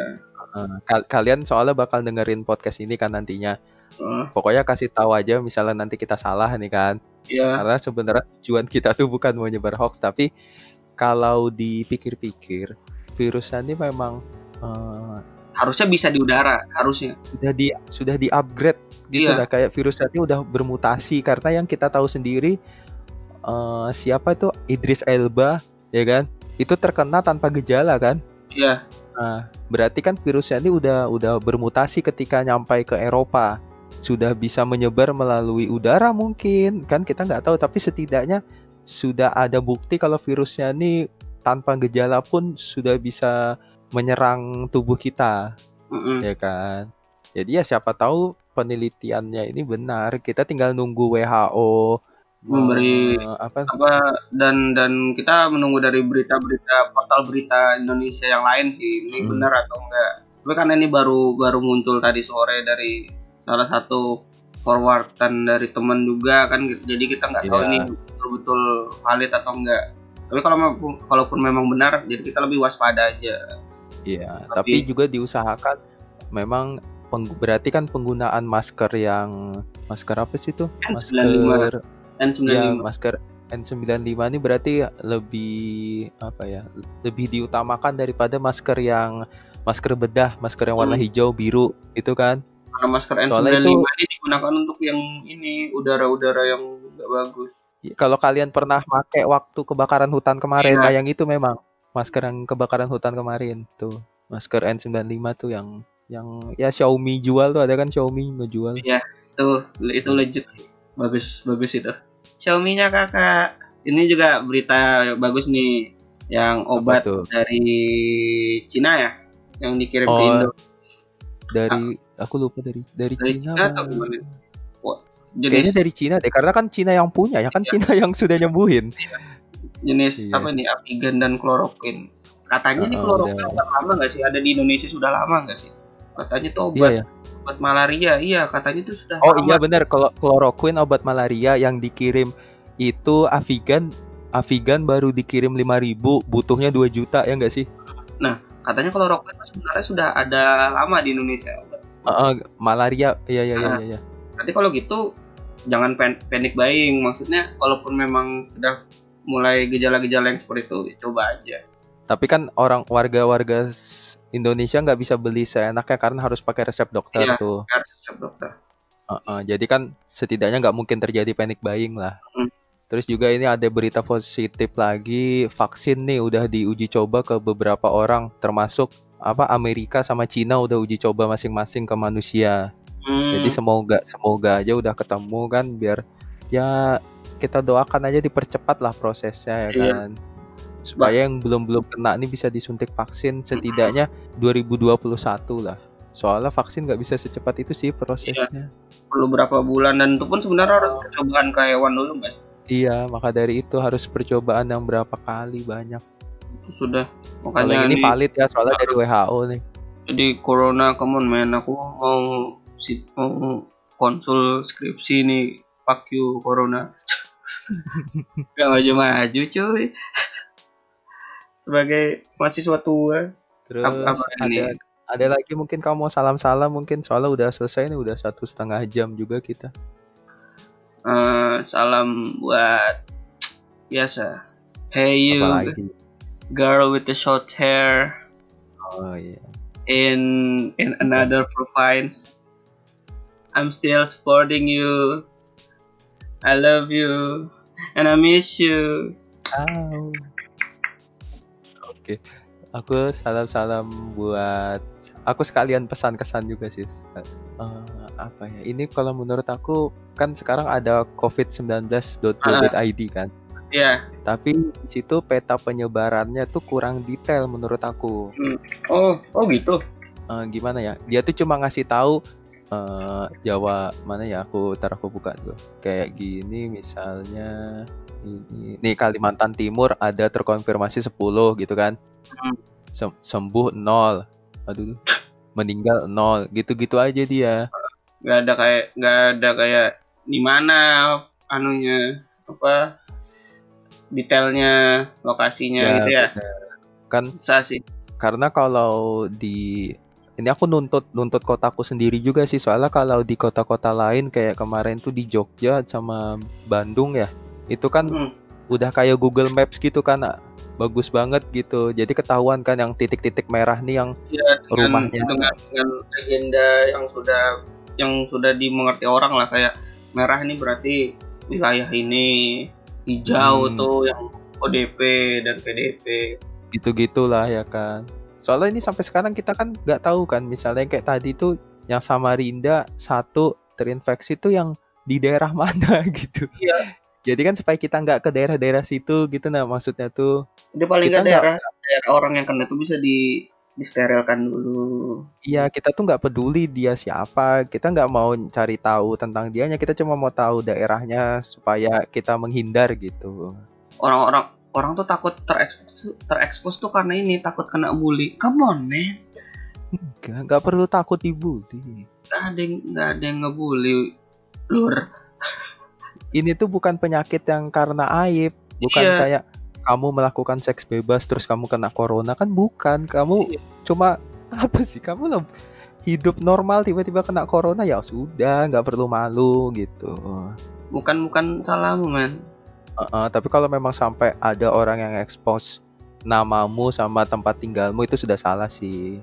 Kal- kalian soalnya bakal dengerin podcast ini kan nantinya. Heeh, Pokoknya kasih tahu aja misalnya nanti kita salah nih kan. Iya. Karena sebenarnya tujuan kita tuh bukan mau nyebar hoax, tapi kalau dipikir-pikir virusnya ini memang eh, harusnya bisa di udara harusnya. sudah di sudah di upgrade gitu iya. lah. Kayak virusnya ini udah bermutasi. Karena yang kita tahu sendiri eh, siapa itu? Idris Elba ya kan? Itu terkena tanpa gejala kan? Iya. Nah berarti kan virusnya ini udah udah bermutasi ketika nyampai ke Eropa sudah bisa menyebar melalui udara mungkin. Kan kita nggak tahu tapi setidaknya sudah ada bukti kalau virusnya ini tanpa gejala pun sudah bisa menyerang tubuh kita. Mm-mm. ya kan? Jadi ya siapa tahu penelitiannya ini benar. Kita tinggal nunggu WHO memberi eh, apa? apa dan dan kita menunggu dari berita-berita portal berita Indonesia yang lain sih ini Hmm. benar atau enggak. Tapi karena ini baru baru muncul tadi sore dari salah satu forwardan dari teman juga kan jadi kita nggak tahu Iya. ini betul-betul valid atau enggak tapi kalau kalaupun memang benar jadi kita lebih waspada aja Iya, Tapi- tapi juga diusahakan memang peng- berarti kan penggunaan masker yang masker apa sih itu? N95. Masker N95 ya masker N95 ini berarti lebih apa ya? Lebih diutamakan daripada masker yang masker bedah, masker yang warna Hmm. hijau, biru itu kan. Karena masker Soalnya N95 itu- ini digunakan untuk yang ini udara-udara yang nggak bagus Ya, Kalau kalian pernah pakai waktu kebakaran hutan kemarin, Iya. nah yang itu memang masker yang kebakaran hutan kemarin tuh. Masker N95 tuh yang yang ya Xiaomi jual tuh ada kan Xiaomi ngejual. tuh itu legit sih bagus bagus itu Xiaomi-nya kakak ini juga berita bagus nih yang obat tuh? dari Cina ya yang dikirim ke Oh, Indo dari aku lupa dari dari, Dari Cina, Cina atau gimana? Wah, kayaknya jenis dari Cina deh karena kan Cina yang punya ya kan Iya. Cina yang sudah nyembuhin. Jenis Iya. apa nih apigan dan kloroquine. Katanya nih Heeh, kloroquine udah. lama nggak sih? Ada di Indonesia sudah lama nggak sih? Katanya tuh iya obat ya obat malaria. Iya katanya tuh sudah oh lama. iya benar kalau kloroquine obat malaria yang dikirim itu Avigan. Avigan baru dikirim 5000 butuhnya 2 juta ya enggak sih? Katanya kloroquine tuh sebenarnya sudah ada lama di Indonesia Heeh, malaria iya iya iya Ah. iya iya. nanti kalau gitu jangan pen- panic buying maksudnya kalaupun memang sudah mulai gejala-gejala yang seperti itu ya coba aja tapi kan orang warga-warga Indonesia nggak bisa beli seenaknya karena harus pakai resep dokter Iya. tuh harus resep dokter Heeh, jadi kan setidaknya nggak mungkin terjadi panic buying lah. Hmm. Terus juga ini ada berita positif lagi, vaksin nih udah diuji coba ke beberapa orang, termasuk apa Amerika sama Cina udah uji coba masing-masing ke manusia. Hmm, Jadi semoga semoga aja udah ketemu kan biar ya kita doakan aja dipercepat lah prosesnya ya Iya. kan. Supaya yang belum belum kena ini bisa disuntik vaksin setidaknya 2021 lah. Soalnya vaksin nggak bisa secepat itu sih prosesnya. Perlu berapa bulan dan itu pun sebenarnya harus percobaan ke hewan dulu mas iya maka dari itu harus percobaan yang berapa kali banyak sudah. Kalau makanya ini ini valid ya soalnya dari WHO nih jadi corona come on man. Aku mau si mau konsul skripsi nih fuck you corona. Gak maju maju cuy. Sebagai mahasiswa tua. Terus Apa- apa ini? ada ada lagi mungkin kamu mau salam-salam mungkin? Soalnya udah selesai nih udah satu setengah jam juga kita. Eh, salam buat biasa. Hey you. Apalagi girl with the short hair oh iya in in another province I'm still supporting you I love you and I miss you Au. Oke, aku salam-salam buat aku sekalian pesan kesan juga sih. Eh, apa ya? Ini kalau menurut aku kan sekarang ada covid19.go.id kan. Ya Tapi di situ peta penyebarannya tuh kurang detail menurut aku. oh oh gitu Eh, gimana ya? Dia tuh cuma ngasih tahu eh, Jawa mana ya? Aku ntar aku buka tuh. Kayak gini misalnya ini nih Kalimantan Timur ada terkonfirmasi 10 gitu kan. Hmm. Sem- sembuh 0. Aduh. Meninggal 0. Gitu-gitu aja dia. nggak ada kayak nggak ada kayak di mana anunya apa detailnya lokasinya Ya, gitu ya. Kan bisa sih. karena kalau di ini aku nuntut nuntut kotaku sendiri juga sih. Soalnya kalau di kota-kota lain kayak kemarin tuh di Jogja sama Bandung ya itu kan Hmm. udah kayak Google Maps gitu kan bagus banget gitu. Jadi ketahuan kan yang titik-titik merah nih yang ya dengan, Rumahnya. dengan dengan legenda yang sudah yang sudah dimengerti orang lah. Kayak merah ini berarti wilayah ini hijau Hmm. tuh yang ODP dan PDP gitu gitulah ya kan soalnya ini sampai sekarang kita kan nggak tahu kan misalnya kayak tadi tuh yang Samarinda satu terinfeksi tuh yang di daerah mana gitu Iya. jadi kan supaya kita nggak ke daerah-daerah situ gitu nah maksudnya tuh Jadi paling nggak daerah daerah orang yang kena itu bisa di disterilkan dulu. Iya, kita tuh nggak peduli dia siapa, kita nggak mau cari tahu tentang dianya, kita cuma mau tahu daerahnya supaya kita menghindar gitu. Orang-orang orang tuh takut terekspos terekspos tuh karena ini takut kena bully. Come on man, Nggak, nggak perlu takut dibully. nggak ada yang nggak ada yang ngebully lur. Ini tuh bukan penyakit yang karena aib, bukan Iya. kayak kamu melakukan seks bebas terus kamu kena corona kan bukan, kamu Iya. cuma apa sih kamu lo hidup normal tiba-tiba kena corona ya sudah nggak perlu malu gitu. Bukan bukan salahmu man. Heeh, tapi kalau memang sampai ada orang yang expose namamu sama tempat tinggalmu itu sudah salah sih.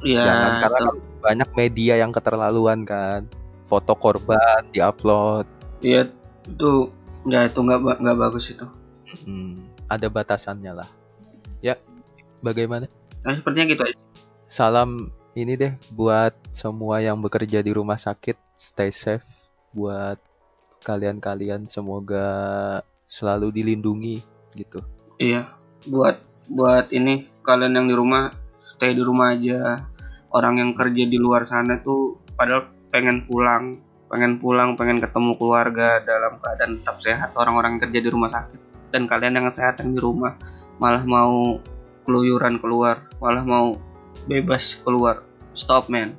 Iya. Jangan karena kan banyak media yang keterlaluan kan. Foto korban diupload. Iya itu nggak itu nggak nggak bagus itu. Hmm, ada batasannya lah. Ya, bagaimana? Nah sepertinya gitu aja. Salam ini deh buat semua yang bekerja di rumah sakit, stay safe buat kalian-kalian semoga selalu dilindungi gitu. Iya. Buat buat ini kalian yang di rumah stay di rumah aja. Orang yang kerja di luar sana tuh padahal pengen pulang, pengen pulang, pengen ketemu keluarga dalam keadaan tetap sehat. Orang-orang yang kerja di rumah sakit dan kalian yang sehat yang di rumah malah mau keluyuran keluar, malah mau bebas keluar. Stop man,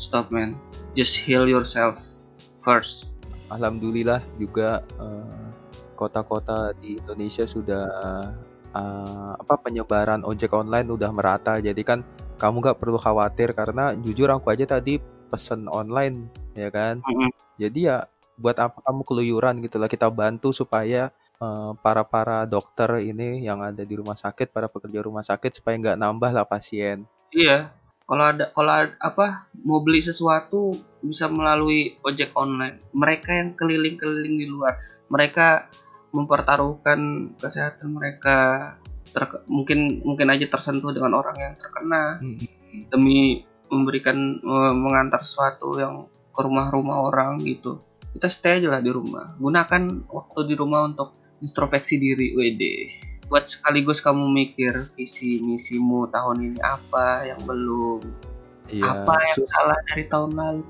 stop man. Just heal yourself first. Alhamdulillah juga eh, kota-kota di Indonesia sudah eh, apa penyebaran ojek online udah merata. Jadi kan kamu nggak perlu khawatir karena jujur aku aja tadi pesen online ya kan. Mm-mm. Jadi ya buat apa kamu keluyuran gitu lah kita bantu supaya eh, para para dokter ini yang ada di rumah sakit, para pekerja rumah sakit supaya nggak nambah lah pasien. Iya, kalau ada kalau ada- apa mau beli sesuatu bisa melalui ojek online. Mereka yang keliling-keliling di luar, mereka mempertaruhkan kesehatan mereka. Ter- mungkin mungkin aja tersentuh dengan orang yang terkena demi memberikan eh, mengantar sesuatu yang ke rumah-rumah orang gitu. kita stay aja lah di rumah gunakan waktu di rumah untuk introspeksi diri WD buat sekaligus kamu mikir visi misimu tahun ini apa yang belum Iya, apa yang salah dari tahun lalu.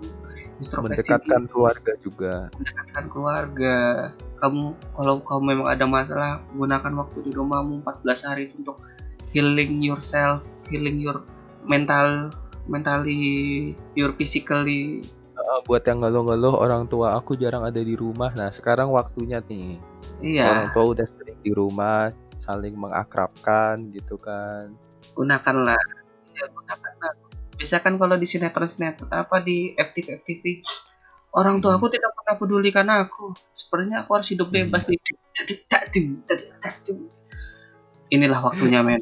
Introspeksi mendekatkan diri, keluarga juga. mendekatkan keluarga. Kamu kalau kamu memang ada masalah gunakan waktu di rumahmu 14 hari itu untuk healing yourself healing your mental mentally your physically Eh, buat yang ngeluh-ngeluh orang tua aku jarang ada di rumah. Nah, sekarang waktunya nih. iya Orang tua udah sering di rumah, saling mengakrabkan gitu kan. gunakanlah ya gunakanlah bisa kan kalau di sinetron sinetron apa di FTV FTV orang tua Hmm. aku tidak pernah pedulikan aku sepertinya aku harus hidup bebas nih jadi, jadi. inilah waktunya men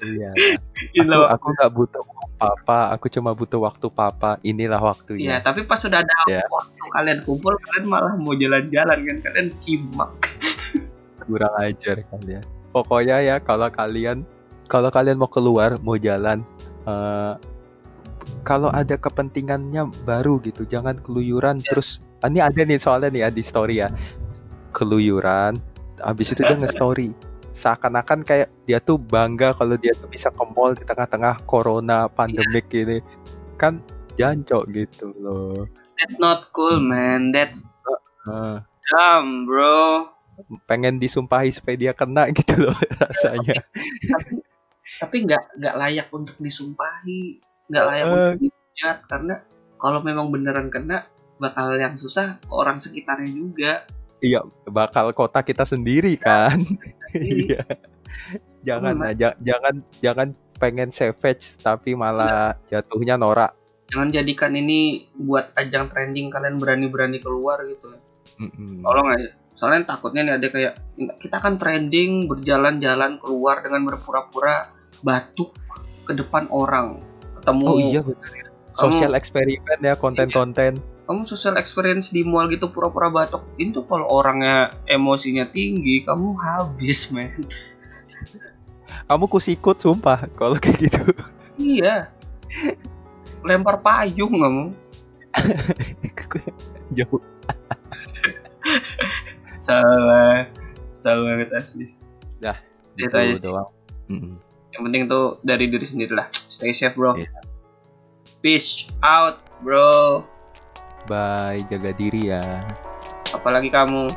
Iya. inilah aku nggak butuh papa, aku cuma butuh waktu papa. Inilah waktunya. tapi pas sudah ada Ya. waktu kalian kumpul, kalian malah mau jalan-jalan kan kalian kimak. Kurang ajar kalian. Pokoknya ya kalau kalian kalau kalian mau keluar, mau jalan eh, kalau ada kepentingannya baru gitu, jangan keluyuran terus. ah, Ini ada nih soalnya nih ya di story ya. Keluyuran, habis itu dia nge-story. Seakan-akan kayak dia tuh bangga kalau dia tuh bisa ke mall di tengah-tengah corona pandemik ini. Kan jancok gitu loh. That's not cool, man. That's Eh, dumb, bro. pengen disumpahi supaya dia kena gitu loh rasanya. Tapi tapi nggak nggak layak untuk disumpahi, nggak layak Eh. untuk dihujat karena kalau memang beneran kena bakal yang susah orang sekitarnya juga. Iya, bakal kota kita sendiri kan. Iya. Jangan Memang. nah, ja- jangan jangan pengen savage tapi malah jatuhnya norak. jangan jadikan ini buat ajang trending kalian berani-berani keluar gitu. Mm-mm. Tolong aja. Soalnya takutnya nih ada kayak kita kan trending berjalan-jalan keluar dengan berpura-pura batuk ke depan orang. Ketemu Oh iya benar ya. Social eksperimen ya konten-konten. Kamu social experience di mall gitu pura-pura batuk. Itu kalau orangnya emosinya tinggi, kamu habis, men. Kamu kusikut sumpah kalau kayak gitu. Iya. Lempar payung kamu. Jauh. Salah. Salah banget asli. Dah, Itu Gitu aja sih. doang. Mm-mm. Yang penting tuh dari diri sendiri lah. Stay safe, bro. Iya. Peace out, bro. Bye, jaga diri ya. Apalagi kamu